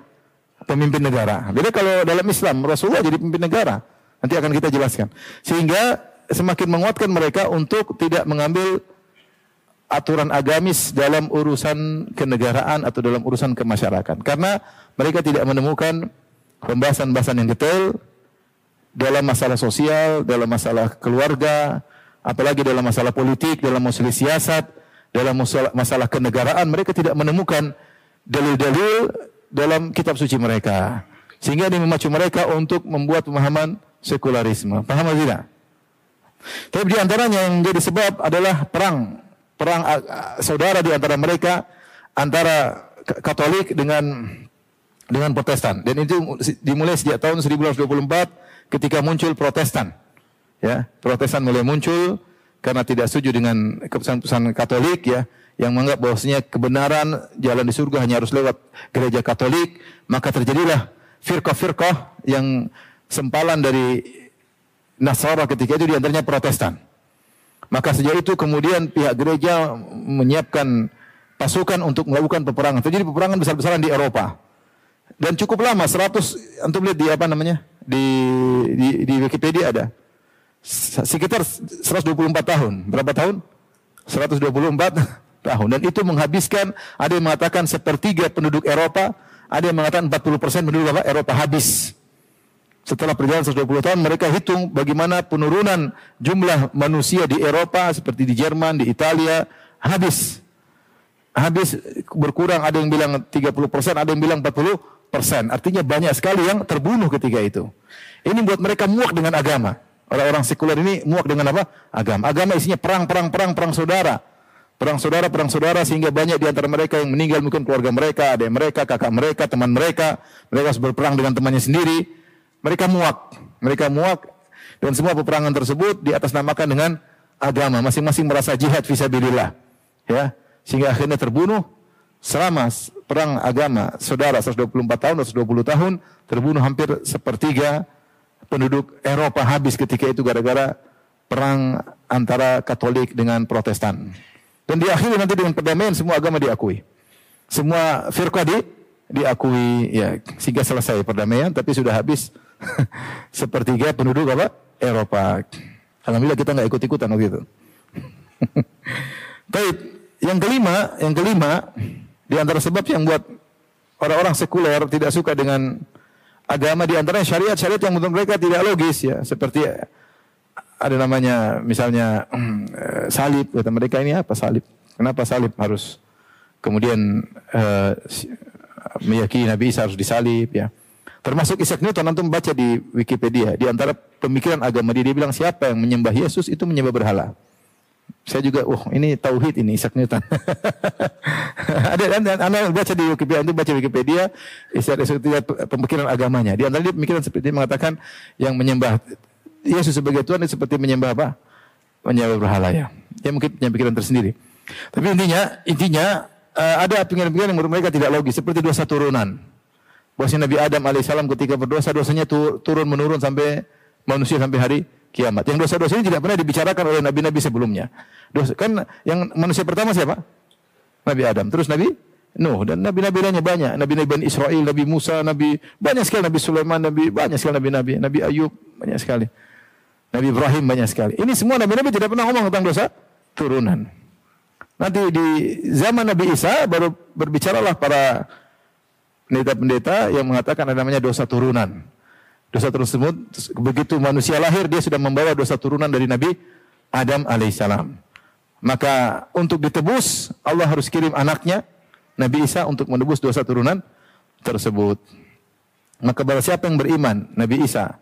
pemimpin negara. Beda kalau dalam Islam Rasulullah jadi pemimpin negara. Nanti akan kita jelaskan. Sehingga semakin menguatkan mereka untuk tidak mengambil aturan agamis dalam urusan kenegaraan atau dalam urusan kemasyarakatan. Karena mereka tidak menemukan pembahasan-pembahasan yang detail dalam masalah sosial, dalam masalah keluarga, apalagi dalam masalah politik, dalam masalah siasat, dalam masalah, masalah kenegaraan, mereka tidak menemukan dalil-dalil dalam kitab suci mereka. Sehingga ini memacu mereka untuk membuat pemahaman sekularisme. Paham tidak? Tapi di antaranya yang jadi sebab adalah perang. Perang saudara di antara mereka, antara Katolik dengan dengan Protestan. Dan itu dimulai sejak tahun 1924 ketika muncul Protestan. Ya, Protestan mulai muncul karena tidak setuju dengan keputusan-keputusan Katolik ya yang menganggap bahwasanya kebenaran jalan di surga hanya harus lewat gereja Katolik, maka terjadilah firqah-firqah yang sempalan dari Nasara ketika itu di antaranya Protestan. Maka sejak itu kemudian pihak gereja menyiapkan pasukan untuk melakukan peperangan. Terjadi peperangan besar-besaran di Eropa. Dan cukup lama, 100, antum lihat di apa namanya? Di, di, di Wikipedia ada sekitar 124 tahun. Berapa tahun? 124 tahun. Dan itu menghabiskan, ada yang mengatakan sepertiga penduduk Eropa, ada yang mengatakan 40 persen penduduk apa? Eropa habis. Setelah perjalanan 120 tahun, mereka hitung bagaimana penurunan jumlah manusia di Eropa, seperti di Jerman, di Italia, habis. Habis berkurang, ada yang bilang 30 persen, ada yang bilang 40 persen. Artinya banyak sekali yang terbunuh ketika itu. Ini buat mereka muak dengan agama. Orang-orang sekuler ini muak dengan apa? Agama. Agama isinya perang, perang, perang, perang saudara. Perang saudara, perang saudara sehingga banyak di antara mereka yang meninggal mungkin keluarga mereka, adik mereka, kakak mereka, teman mereka. Mereka harus berperang dengan temannya sendiri. Mereka muak. Mereka muak dan semua peperangan tersebut di atas namakan dengan agama. Masing-masing merasa jihad visabilillah. Ya, sehingga akhirnya terbunuh selama perang agama saudara 124 tahun atau 120 tahun terbunuh hampir sepertiga penduduk Eropa habis ketika itu gara-gara perang antara Katolik dengan Protestan. Dan diakhiri nanti dengan perdamaian semua agama diakui. Semua firqa di diakui ya sehingga selesai perdamaian tapi sudah habis sepertiga penduduk apa? Eropa. Alhamdulillah kita nggak ikut-ikutan waktu itu. Baik, yang kelima, yang kelima di antara sebab yang buat orang-orang sekuler tidak suka dengan agama di antaranya syariat-syariat yang menurut mereka tidak logis ya. Seperti ada namanya misalnya eh, salib. Kata mereka ini apa salib? Kenapa salib harus kemudian uh, meyakini Nabi Isa harus disalib? Ya. Termasuk Isaac Newton nanti baca di Wikipedia di antara pemikiran agama dia dia bilang siapa yang menyembah Yesus itu menyembah berhala saya juga, wah oh, ini tauhid ini Isaac Newton. ada dan anda baca di Wikipedia, itu baca Wikipedia, Isaac Newton pemikiran agamanya. Di antara dia pemikiran seperti dia mengatakan yang menyembah Yesus sebagai Tuhan itu seperti menyembah apa? Menyembah berhala ya. Dia mungkin punya pikiran tersendiri. Tapi intinya, intinya uh, ada pikiran-pikiran yang menurut mereka tidak logis, seperti dosa turunan. Bahwasanya Nabi Adam alaihissalam ketika berdosa dosanya turun menurun sampai manusia sampai hari kiamat. Yang dosa-dosa ini tidak pernah dibicarakan oleh nabi-nabi sebelumnya. Dosa, kan yang manusia pertama siapa? Nabi Adam. Terus Nabi Nuh dan nabi-nabi lainnya banyak. Nabi-nabi Bani Israel, Nabi Musa, Nabi banyak sekali Nabi Sulaiman, Nabi banyak sekali nabi-nabi, Nabi Ayub banyak sekali. Nabi Ibrahim banyak sekali. Ini semua nabi-nabi tidak pernah ngomong tentang dosa turunan. Nanti di zaman Nabi Isa baru berbicaralah para pendeta-pendeta yang mengatakan ada namanya dosa turunan. Dosa tersebut begitu manusia lahir dia sudah membawa dosa turunan dari Nabi Adam alaihissalam. Maka untuk ditebus Allah harus kirim anaknya Nabi Isa untuk menebus dosa turunan tersebut. Maka barang siapa yang beriman Nabi Isa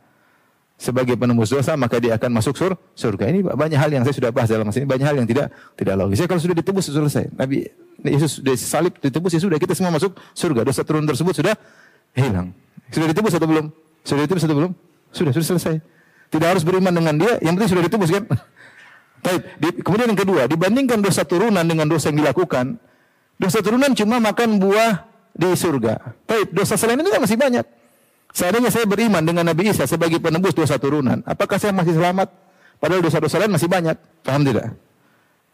sebagai penembus dosa maka dia akan masuk sur surga. Ini banyak hal yang saya sudah bahas dalam sini banyak hal yang tidak tidak logis. Saya kalau sudah ditebus selesai. Nabi Yesus sudah salib ditebus ya sudah kita semua masuk surga. Dosa turun tersebut sudah hilang. Sudah ditebus atau belum? Sudah ditebus atau belum? Sudah, sudah selesai. Tidak harus beriman dengan dia, yang penting sudah ditebus kan? Baik, di, kemudian yang kedua, dibandingkan dosa turunan dengan dosa yang dilakukan, dosa turunan cuma makan buah di surga. Baik, dosa selain itu kan masih banyak. Seandainya saya beriman dengan Nabi Isa sebagai penebus dosa turunan, apakah saya masih selamat? Padahal dosa-dosa lain masih banyak. Paham tidak?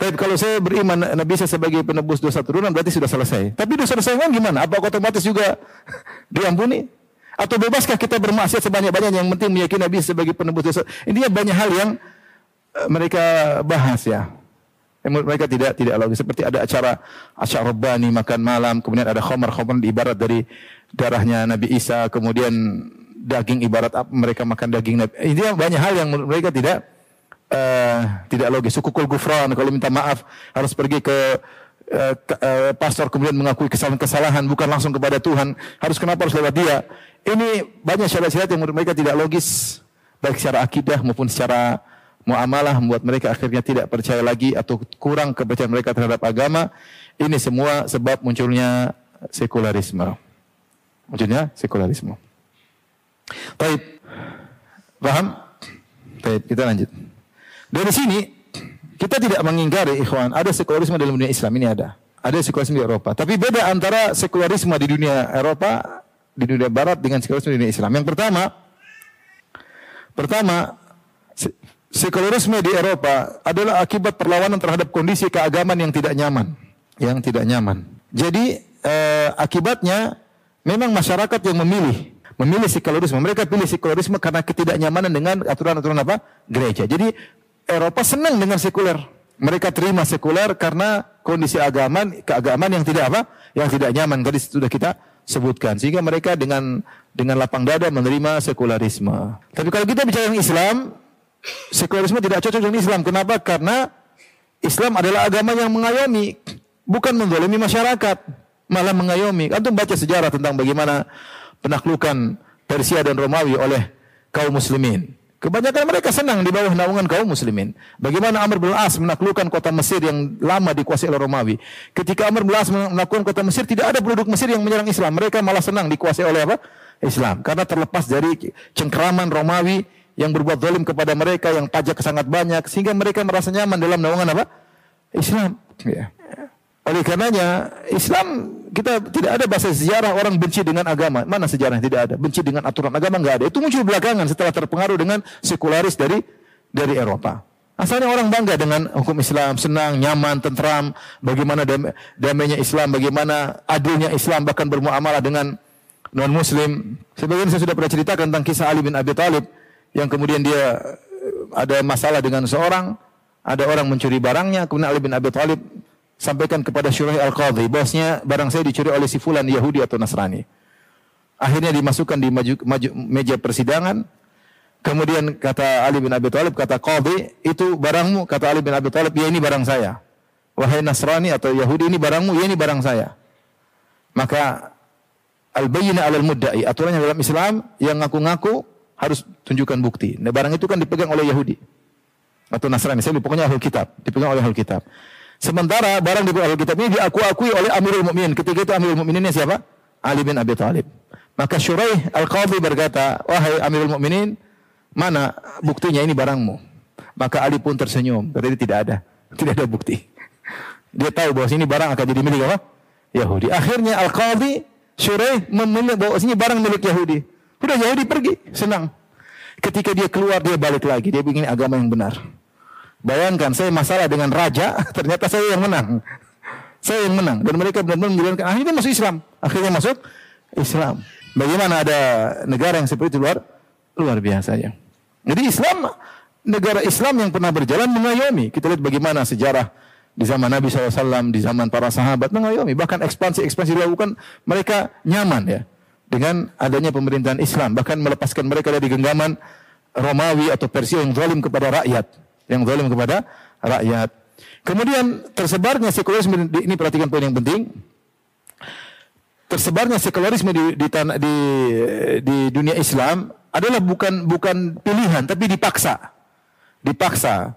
Tapi kalau saya beriman Nabi saya sebagai penebus dosa turunan berarti sudah selesai. Tapi dosa dosa yang gimana? Apa otomatis juga diampuni? Atau bebaskah kita bermaksiat sebanyak-banyaknya yang penting meyakini Nabi sebagai penebus dosa? Ini banyak hal yang eh, mereka bahas ya. Mereka tidak tidak logis. Seperti ada acara acara Rabbani makan malam, kemudian ada khamar khamar ibarat dari darahnya Nabi Isa, kemudian daging ibarat apa mereka makan daging Nabi. Ini banyak hal yang mereka tidak uh, tidak logis. Sukukul gufran kalau minta maaf harus pergi ke uh, uh, pastor kemudian mengakui kesalahan-kesalahan bukan langsung kepada Tuhan. Harus kenapa harus lewat dia? Ini banyak syarat-syarat yang menurut mereka tidak logis baik secara akidah maupun secara muamalah membuat mereka akhirnya tidak percaya lagi atau kurang kepercayaan mereka terhadap agama. Ini semua sebab munculnya sekularisme. Munculnya sekularisme. Baik. Paham? Baik, kita lanjut. Dari sini kita tidak mengingkari ikhwan, ada sekularisme dalam dunia Islam ini ada. Ada sekularisme di Eropa. Tapi beda antara sekularisme di dunia Eropa, di dunia Barat dengan sekularisme di dunia Islam. Yang pertama, pertama sekularisme di Eropa adalah akibat perlawanan terhadap kondisi keagamaan yang tidak nyaman, yang tidak nyaman. Jadi eh, akibatnya memang masyarakat yang memilih memilih sekularisme. Mereka pilih sekularisme karena ketidaknyamanan dengan aturan-aturan apa? Gereja. Jadi Eropa senang dengan sekuler. Mereka terima sekuler karena kondisi agama, keagamaan yang tidak apa? Yang tidak nyaman. Tadi sudah kita sebutkan. Sehingga mereka dengan dengan lapang dada menerima sekularisme. Tapi kalau kita bicara tentang Islam, sekularisme tidak cocok dengan Islam. Kenapa? Karena Islam adalah agama yang mengayomi, bukan mendolimi masyarakat, malah mengayomi. Antum baca sejarah tentang bagaimana penaklukan Persia dan Romawi oleh kaum muslimin. Kebanyakan mereka senang di bawah naungan kaum muslimin. Bagaimana Amr bin As menaklukkan kota Mesir yang lama dikuasai oleh Romawi. Ketika Amr bin As menaklukkan kota Mesir, tidak ada penduduk Mesir yang menyerang Islam. Mereka malah senang dikuasai oleh apa? Islam. Karena terlepas dari cengkeraman Romawi yang berbuat zalim kepada mereka, yang pajak sangat banyak. Sehingga mereka merasa nyaman dalam naungan apa? Islam. Ya. Oleh karenanya Islam kita tidak ada bahasa sejarah orang benci dengan agama. Mana sejarah tidak ada? Benci dengan aturan agama nggak ada. Itu muncul belakangan setelah terpengaruh dengan sekularis dari dari Eropa. Asalnya orang bangga dengan hukum Islam, senang, nyaman, tentram, bagaimana damainya Islam, bagaimana adilnya Islam bahkan bermuamalah dengan non muslim. Sebagian saya sudah pernah ceritakan tentang kisah Ali bin Abi Thalib yang kemudian dia eh, ada masalah dengan seorang, ada orang mencuri barangnya, kemudian Ali bin Abi Thalib sampaikan kepada Syuraih Al-Qadhi, bosnya barang saya dicuri oleh si fulan Yahudi atau Nasrani. Akhirnya dimasukkan di maju, maju, meja persidangan. Kemudian kata Ali bin Abi Thalib, kata Qadhi, itu barangmu. Kata Ali bin Abi Thalib, ya ini barang saya. Wahai Nasrani atau Yahudi, ini barangmu, ya ini barang saya. Maka al-bayyina alal mudda'i. Aturannya dalam Islam, yang ngaku-ngaku harus tunjukkan bukti. Nah, barang itu kan dipegang oleh Yahudi. Atau Nasrani. Saya pokoknya ahli kitab. Dipegang oleh ahli kitab. Sementara barang di Alkitab ini diakui oleh Amirul Mukminin. Ketika itu Amirul Mukmininnya siapa? Ali bin Abi Thalib. Maka Syuraih Al-Qadhi berkata, "Wahai Amirul Mukminin, mana buktinya ini barangmu?" Maka Ali pun tersenyum. Dia tidak ada. Tidak ada bukti. Dia tahu bahwa ini barang akan jadi milik apa? Yahudi. Akhirnya Al-Qadhi Syuraih memilih bahwa ini barang milik Yahudi. Sudah Yahudi pergi, senang. Ketika dia keluar dia balik lagi, dia ingin agama yang benar. Bayangkan saya masalah dengan raja, ternyata saya yang menang. Saya yang menang dan mereka benar-benar menjalankan akhirnya masuk Islam. Akhirnya masuk Islam. Bagaimana ada negara yang seperti itu luar luar biasa ya. Jadi Islam negara Islam yang pernah berjalan mengayomi. Kita lihat bagaimana sejarah di zaman Nabi SAW, di zaman para sahabat mengayomi. Bahkan ekspansi-ekspansi dilakukan mereka nyaman ya dengan adanya pemerintahan Islam. Bahkan melepaskan mereka dari genggaman Romawi atau Persia yang zalim kepada rakyat yang zalim kepada rakyat. Kemudian tersebarnya sekularisme ini perhatikan poin yang penting. Tersebarnya sekularisme di di, di di dunia Islam adalah bukan bukan pilihan tapi dipaksa. Dipaksa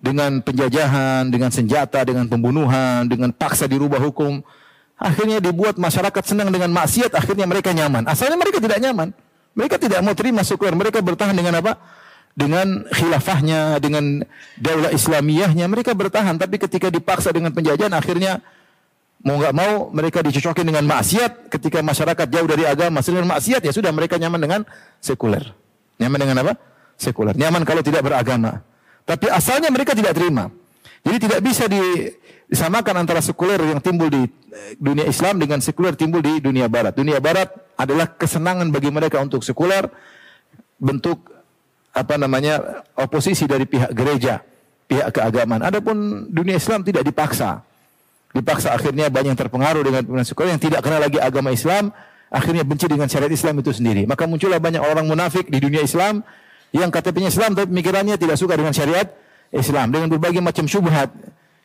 dengan penjajahan, dengan senjata, dengan pembunuhan, dengan paksa dirubah hukum. Akhirnya dibuat masyarakat senang dengan maksiat, akhirnya mereka nyaman. Asalnya mereka tidak nyaman. Mereka tidak mau terima sekuler. Mereka bertahan dengan apa? Dengan khilafahnya, dengan daulah Islamiyahnya, mereka bertahan. Tapi ketika dipaksa dengan penjajahan, akhirnya mau nggak mau mereka dicocokin dengan maksiat. Ketika masyarakat jauh dari agama, dengan maksiat ya sudah mereka nyaman dengan sekuler. Nyaman dengan apa? Sekuler. Nyaman kalau tidak beragama. Tapi asalnya mereka tidak terima. Jadi tidak bisa disamakan antara sekuler yang timbul di dunia Islam dengan sekuler timbul di dunia barat. Dunia barat adalah kesenangan bagi mereka untuk sekuler bentuk apa namanya oposisi dari pihak gereja, pihak keagamaan. Adapun dunia Islam tidak dipaksa. Dipaksa akhirnya banyak yang terpengaruh dengan pimpinan sekuler yang tidak kenal lagi agama Islam, akhirnya benci dengan syariat Islam itu sendiri. Maka muncullah banyak orang munafik di dunia Islam yang KTP-nya Islam tapi pemikirannya tidak suka dengan syariat Islam dengan berbagai macam syubhat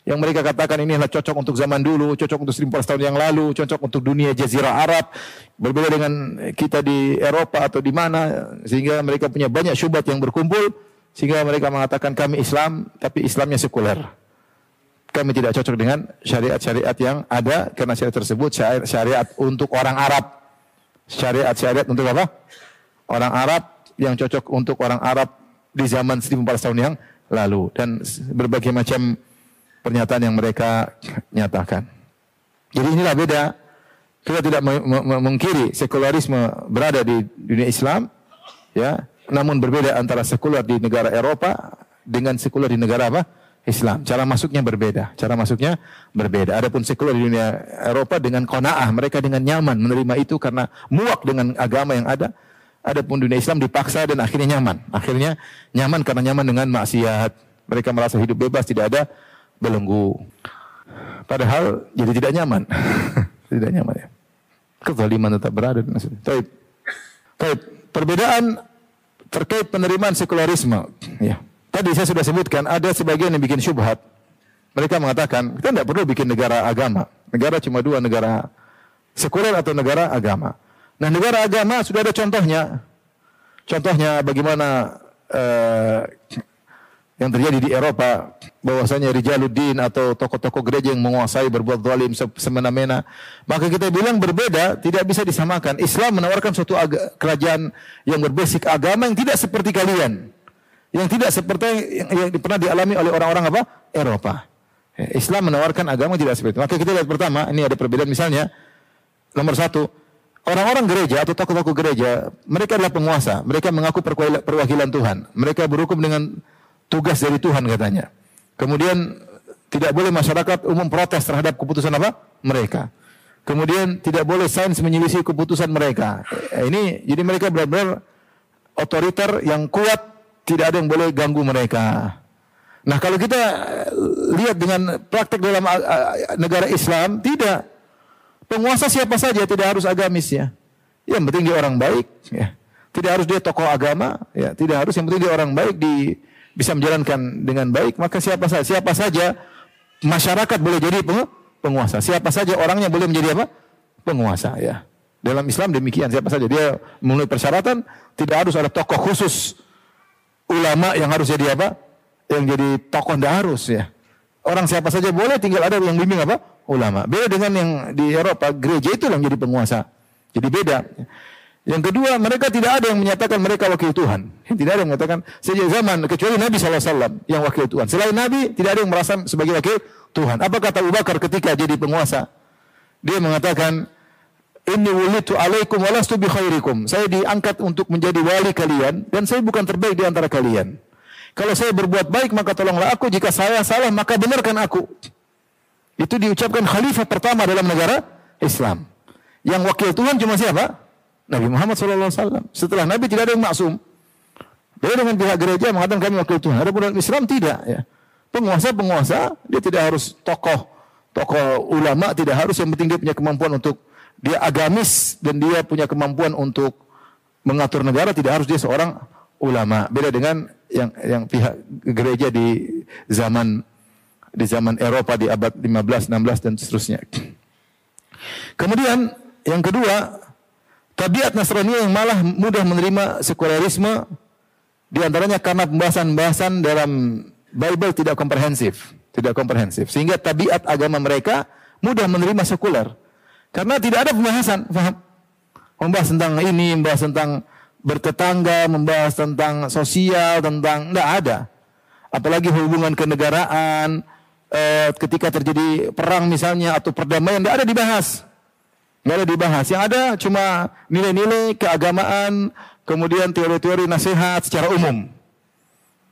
yang mereka katakan ini adalah cocok untuk zaman dulu, cocok untuk 1400 tahun yang lalu, cocok untuk dunia jazirah Arab, berbeda dengan kita di Eropa atau di mana, sehingga mereka punya banyak syubhat yang berkumpul, sehingga mereka mengatakan kami Islam, tapi Islamnya sekuler. Kami tidak cocok dengan syariat-syariat yang ada, karena syariat tersebut syariat, syariat untuk orang Arab. Syariat-syariat untuk apa? Orang Arab yang cocok untuk orang Arab di zaman 1400 tahun yang lalu dan berbagai macam pernyataan yang mereka nyatakan. Jadi inilah beda. Kita tidak mengkiri sekularisme berada di dunia Islam, ya. Namun berbeda antara sekuler di negara Eropa dengan sekuler di negara apa? Islam. Cara masuknya berbeda. Cara masuknya berbeda. Adapun sekuler di dunia Eropa dengan kona'ah, mereka dengan nyaman menerima itu karena muak dengan agama yang ada. Adapun dunia Islam dipaksa dan akhirnya nyaman. Akhirnya nyaman karena nyaman dengan maksiat. Mereka merasa hidup bebas, tidak ada belenggu. Padahal jadi tidak nyaman. tidak nyaman ya. Kezaliman tetap berada. Taib. Taib. Perbedaan terkait penerimaan sekularisme. Ya. Tadi saya sudah sebutkan ada sebagian yang bikin syubhat. Mereka mengatakan kita tidak perlu bikin negara agama. Negara cuma dua negara sekuler atau negara agama. Nah negara agama sudah ada contohnya. Contohnya bagaimana uh, yang terjadi di Eropa bahwasanya Rijaluddin atau tokoh-tokoh gereja yang menguasai berbuat zalim semena-mena. Maka kita bilang berbeda tidak bisa disamakan. Islam menawarkan suatu kerajaan yang berbasic agama yang tidak seperti kalian. Yang tidak seperti yang, yang pernah dialami oleh orang-orang apa? Eropa. Islam menawarkan agama tidak seperti itu. Maka kita lihat pertama ini ada perbedaan. Misalnya nomor satu Orang-orang gereja atau tokoh-tokoh gereja, mereka adalah penguasa. Mereka mengaku perwakilan Tuhan. Mereka berhukum dengan tugas dari Tuhan katanya. Kemudian tidak boleh masyarakat umum protes terhadap keputusan apa? Mereka. Kemudian tidak boleh sains menyelisih keputusan mereka. Eh, ini jadi mereka benar-benar otoriter yang kuat, tidak ada yang boleh ganggu mereka. Nah, kalau kita eh, lihat dengan praktek dalam eh, negara Islam, tidak. Penguasa siapa saja tidak harus agamis ya. Yang penting dia orang baik ya. Tidak harus dia tokoh agama ya, tidak harus yang penting dia orang baik di bisa menjalankan dengan baik, maka siapa saja siapa saja masyarakat boleh jadi penguasa. Siapa saja orangnya boleh menjadi apa? penguasa ya. Dalam Islam demikian siapa saja dia memenuhi persyaratan tidak harus ada tokoh khusus ulama yang harus jadi apa? Yang jadi tokoh tidak harus ya. Orang siapa saja boleh tinggal ada yang bimbing apa? ulama. Beda dengan yang di Eropa, gereja itu yang jadi penguasa. Jadi beda. Yang kedua, mereka tidak ada yang menyatakan mereka wakil Tuhan. Tidak ada yang mengatakan sejak zaman kecuali Nabi SAW yang wakil Tuhan. Selain Nabi, tidak ada yang merasa sebagai wakil Tuhan. Apa kata Abu Bakar ketika jadi penguasa? Dia mengatakan, Inni wulitu alaikum walastu bi khairikum. Saya diangkat untuk menjadi wali kalian dan saya bukan terbaik di antara kalian. Kalau saya berbuat baik maka tolonglah aku, jika saya salah maka benarkan aku. Itu diucapkan khalifah pertama dalam negara Islam. Yang wakil Tuhan cuma siapa? Nabi Muhammad SAW. Setelah Nabi tidak ada yang maksum. Beda dengan pihak gereja mengatakan kami wakil Tuhan. Ada dalam Islam tidak. Ya. Penguasa-penguasa dia tidak harus tokoh tokoh ulama tidak harus yang penting dia punya kemampuan untuk dia agamis dan dia punya kemampuan untuk mengatur negara tidak harus dia seorang ulama. Beda dengan yang yang pihak gereja di zaman di zaman Eropa di abad 15, 16 dan seterusnya. Kemudian yang kedua, tabiat Nasrani yang malah mudah menerima sekularisme di antaranya karena pembahasan-pembahasan dalam Bible tidak komprehensif, tidak komprehensif sehingga tabiat agama mereka mudah menerima sekuler. Karena tidak ada pembahasan, paham? Membahas tentang ini, membahas tentang bertetangga, membahas tentang sosial, tentang tidak ada. Apalagi hubungan kenegaraan, eh, ketika terjadi perang misalnya atau perdamaian tidak ada dibahas. Tidak ada dibahas. Yang ada cuma nilai-nilai keagamaan, kemudian teori-teori nasihat secara umum.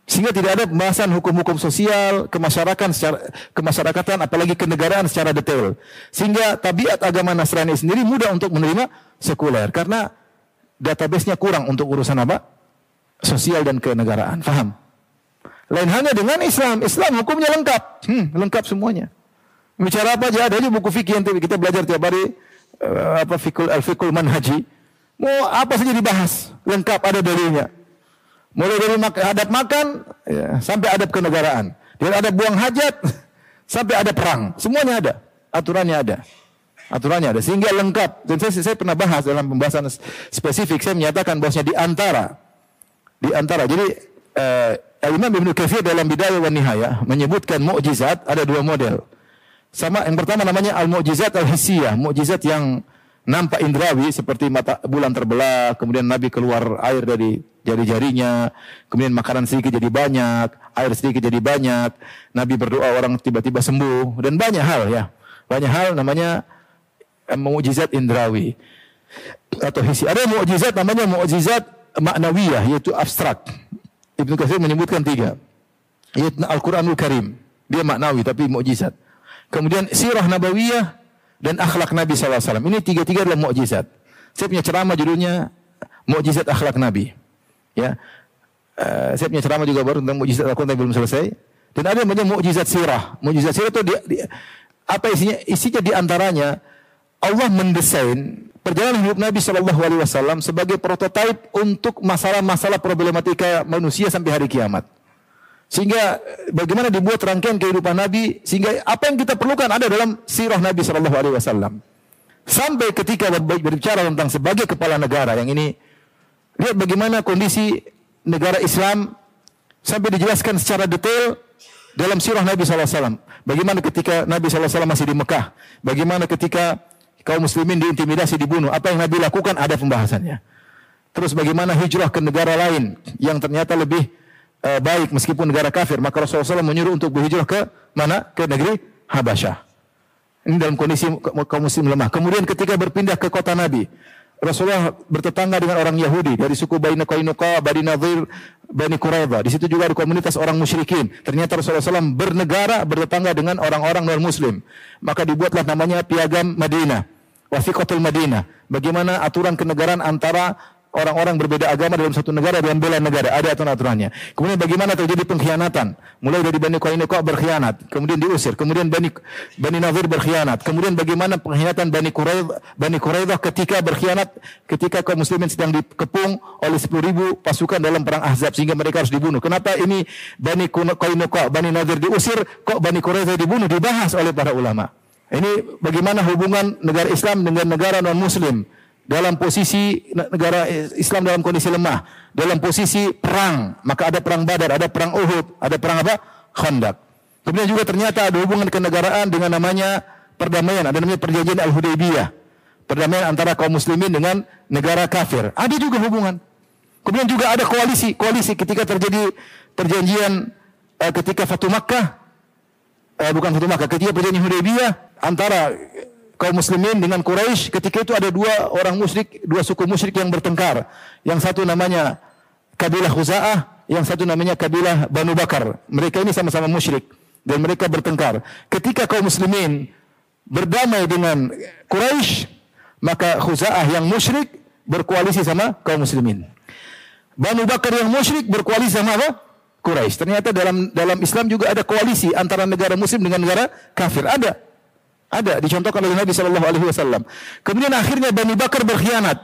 Sehingga tidak ada pembahasan hukum-hukum sosial, kemasyarakatan secara kemasyarakatan apalagi kenegaraan secara detail. Sehingga tabiat agama Nasrani sendiri mudah untuk menerima sekuler karena database-nya kurang untuk urusan apa? sosial dan kenegaraan. Faham? Lain hanya dengan Islam. Islam hukumnya lengkap. Hmm, lengkap semuanya. Bicara apa aja ada aja buku fikih yang kita belajar tiap hari apa fikul al-fikul manhaji. Mau apa saja dibahas, lengkap ada dalilnya. Mulai dari mak adab makan ya, sampai adab kenegaraan. Dari adab buang hajat sampai ada perang. Semuanya ada. Aturannya ada. Aturannya ada. Sehingga lengkap. Dan saya, saya pernah bahas dalam pembahasan spesifik. Saya menyatakan bahwasanya di antara di antara jadi uh, Imam Ibnu Katsir dalam Bidayah wa Nihayah menyebutkan mukjizat ada dua model. Sama yang pertama namanya al-mukjizat al-hissiyah, mukjizat yang nampak indrawi seperti mata bulan terbelah, kemudian Nabi keluar air dari jari-jarinya, kemudian makanan sedikit jadi banyak, air sedikit jadi banyak, Nabi berdoa orang tiba-tiba sembuh dan banyak hal ya. Banyak hal namanya eh, mukjizat indrawi atau hisi. Ada mukjizat namanya mukjizat maknawiyah yaitu abstrak. Ibnu Katsir menyebutkan tiga. Yaitu Al-Qur'anul Karim. Dia maknawi tapi mukjizat. Kemudian sirah nabawiyah dan akhlak Nabi SAW. Ini tiga-tiga adalah mukjizat. Saya punya ceramah judulnya mukjizat akhlak Nabi. Ya. Uh, saya punya ceramah juga baru tentang mukjizat Al-Quran tapi belum selesai. Dan ada yang namanya mukjizat sirah. Mukjizat sirah itu di, di, apa isinya? Isinya di antaranya Allah mendesain perjalanan hidup Nabi Shallallahu Alaihi Wasallam sebagai prototipe untuk masalah-masalah problematika manusia sampai hari kiamat. Sehingga bagaimana dibuat rangkaian kehidupan Nabi sehingga apa yang kita perlukan ada dalam sirah Nabi Shallallahu Alaihi Wasallam. Sampai ketika berbicara tentang sebagai kepala negara yang ini lihat bagaimana kondisi negara Islam sampai dijelaskan secara detail dalam sirah Nabi SAW. Bagaimana ketika Nabi SAW masih di Mekah. Bagaimana ketika kaum muslimin diintimidasi, dibunuh. Apa yang Nabi lakukan ada pembahasannya. Terus bagaimana hijrah ke negara lain yang ternyata lebih uh, baik meskipun negara kafir, maka Rasulullah SAW menyuruh untuk berhijrah ke mana? Ke negeri Habasyah. Ini dalam kondisi kaum muslim lemah. Kemudian ketika berpindah ke kota Nabi, Rasulullah bertetangga dengan orang Yahudi dari suku Bani Qainuqa, Bani Nadir, Bani Quraidah. Di situ juga ada komunitas orang musyrikin. Ternyata Rasulullah SAW bernegara bertetangga dengan orang-orang non Muslim. Maka dibuatlah namanya Piagam Madinah, Wafiqatul Madinah. Bagaimana aturan kenegaraan antara orang-orang berbeda agama dalam satu negara dalam bela negara ada aturan-aturannya. Kemudian bagaimana terjadi pengkhianatan? Mulai dari Bani Qainuqa berkhianat, kemudian diusir, kemudian Bani Bani Nadir berkhianat, kemudian bagaimana pengkhianatan Bani Quraidah Bani Quraidah ketika berkhianat ketika kaum muslimin sedang dikepung oleh 10 ribu pasukan dalam perang Ahzab sehingga mereka harus dibunuh. Kenapa ini Bani Qainuqa, Bani Nadir diusir, kok Bani Quraidah dibunuh? Dibahas oleh para ulama. Ini bagaimana hubungan negara Islam dengan negara non muslim dalam posisi negara Islam dalam kondisi lemah, dalam posisi perang, maka ada perang Badar, ada perang Uhud, ada perang apa? Khandaq. Kemudian juga ternyata ada hubungan kenegaraan dengan namanya perdamaian, ada namanya perjanjian Al-Hudaybiyah. Perdamaian antara kaum muslimin dengan negara kafir. Ada juga hubungan. Kemudian juga ada koalisi, koalisi ketika terjadi perjanjian uh, ketika Fatu Makkah, uh, bukan Fatu Makkah, ketika perjanjian Hudaybiyah antara kaum muslimin dengan Quraisy ketika itu ada dua orang musyrik, dua suku musyrik yang bertengkar. Yang satu namanya kabilah Khuza'ah, yang satu namanya kabilah Banu Bakar. Mereka ini sama-sama musyrik dan mereka bertengkar. Ketika kaum muslimin berdamai dengan Quraisy, maka Khuza'ah yang musyrik berkoalisi sama kaum muslimin. Banu Bakar yang musyrik berkoalisi sama apa? Quraisy. Ternyata dalam dalam Islam juga ada koalisi antara negara muslim dengan negara kafir. Ada. Ada dicontohkan oleh Nabi Shallallahu Alaihi Wasallam. Kemudian akhirnya Bani Bakar berkhianat.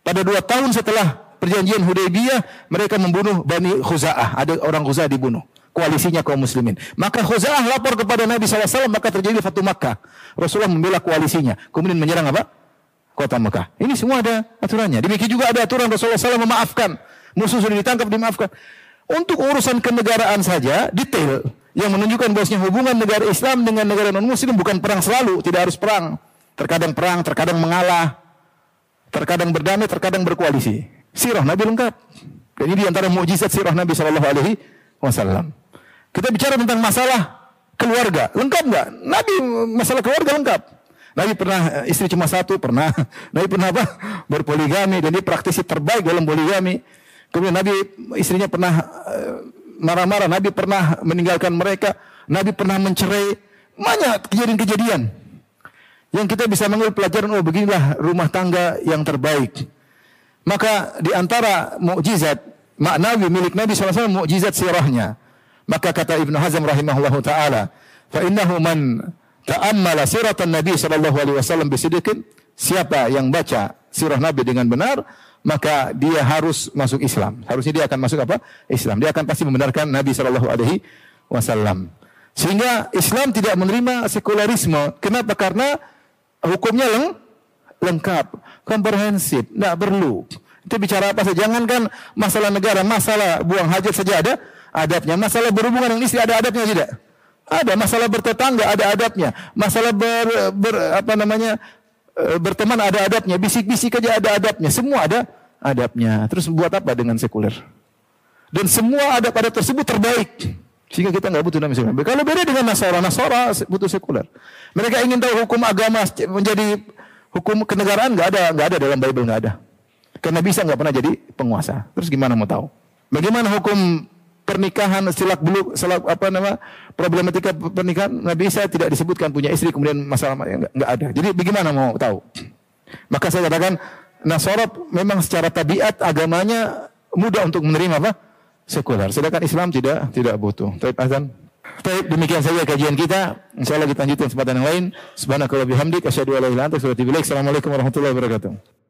Pada dua tahun setelah perjanjian Hudaybiyah, mereka membunuh Bani Khuza'ah. Ada orang Khuza'ah dibunuh. Koalisinya kaum muslimin. Maka Khuza'ah lapor kepada Nabi SAW, maka terjadi Fatu Makkah. Rasulullah membela koalisinya. Kemudian menyerang apa? Kota Mekah. Ini semua ada aturannya. Demikian juga ada aturan Rasulullah SAW memaafkan. Musuh sudah ditangkap, dimaafkan. Untuk urusan kenegaraan saja, detail yang menunjukkan bahwasanya hubungan negara Islam dengan negara non muslim bukan perang selalu, tidak harus perang. Terkadang perang, terkadang mengalah, terkadang berdamai, terkadang berkoalisi. Sirah Nabi lengkap. Dan ini di antara mukjizat sirah Nabi Shallallahu Alaihi Wasallam. Kita bicara tentang masalah keluarga, lengkap nggak? Nabi masalah keluarga lengkap. Nabi pernah eh, istri cuma satu, pernah. Nabi pernah apa? Berpoligami dan dia praktisi terbaik dalam poligami. Kemudian Nabi istrinya pernah uh, marah-marah, Nabi pernah meninggalkan mereka, Nabi pernah mencerai, banyak kejadian-kejadian yang kita bisa mengambil pelajaran oh beginilah rumah tangga yang terbaik. Maka di antara mukjizat maknawi milik Nabi SAW mukjizat sirahnya. Maka kata Ibnu Hazm rahimahullahu taala, fa innahu man ta'ammala siratan Nabi sallallahu alaihi bisidqin, siapa yang baca sirah Nabi dengan benar, maka dia harus masuk Islam. Harusnya dia akan masuk apa? Islam. Dia akan pasti membenarkan Nabi sallallahu alaihi wasallam. Sehingga Islam tidak menerima sekularisme. Kenapa? Karena hukumnya leng, lengkap, komprehensif, tidak perlu. Itu bicara apa saja. Jangankan masalah negara, masalah buang hajat saja ada adabnya. Masalah berhubungan dengan istri ada adabnya tidak? Ada. Masalah bertetangga ada adabnya. Masalah ber, ber apa namanya berteman ada adabnya. Bisik-bisik aja ada adabnya. Semua ada adabnya. Terus buat apa dengan sekuler? Dan semua adab-adab tersebut terbaik. Sehingga kita nggak butuh Nabi sekuler. Kalau beda dengan Nasara, Nasara butuh sekuler. Mereka ingin tahu hukum agama menjadi hukum kenegaraan nggak ada, nggak ada dalam Bible nggak ada. Karena bisa nggak pernah jadi penguasa. Terus gimana mau tahu? Bagaimana hukum pernikahan silak bulu, silak apa nama problematika pernikahan Nabi Isa tidak disebutkan punya istri kemudian masalah nggak nggak ada. Jadi bagaimana mau tahu? Maka saya katakan Nasara memang secara tabiat agamanya mudah untuk menerima apa? sekuler. Sedangkan Islam tidak tidak butuh. Taib azan. Taib demikian saja kajian kita. Insyaallah kita lanjutkan kesempatan yang lain. Subhanakallah bihamdik asyhadu an la ilaha illa anta astaghfiruka wa. Assalamualaikum warahmatullahi wabarakatuh.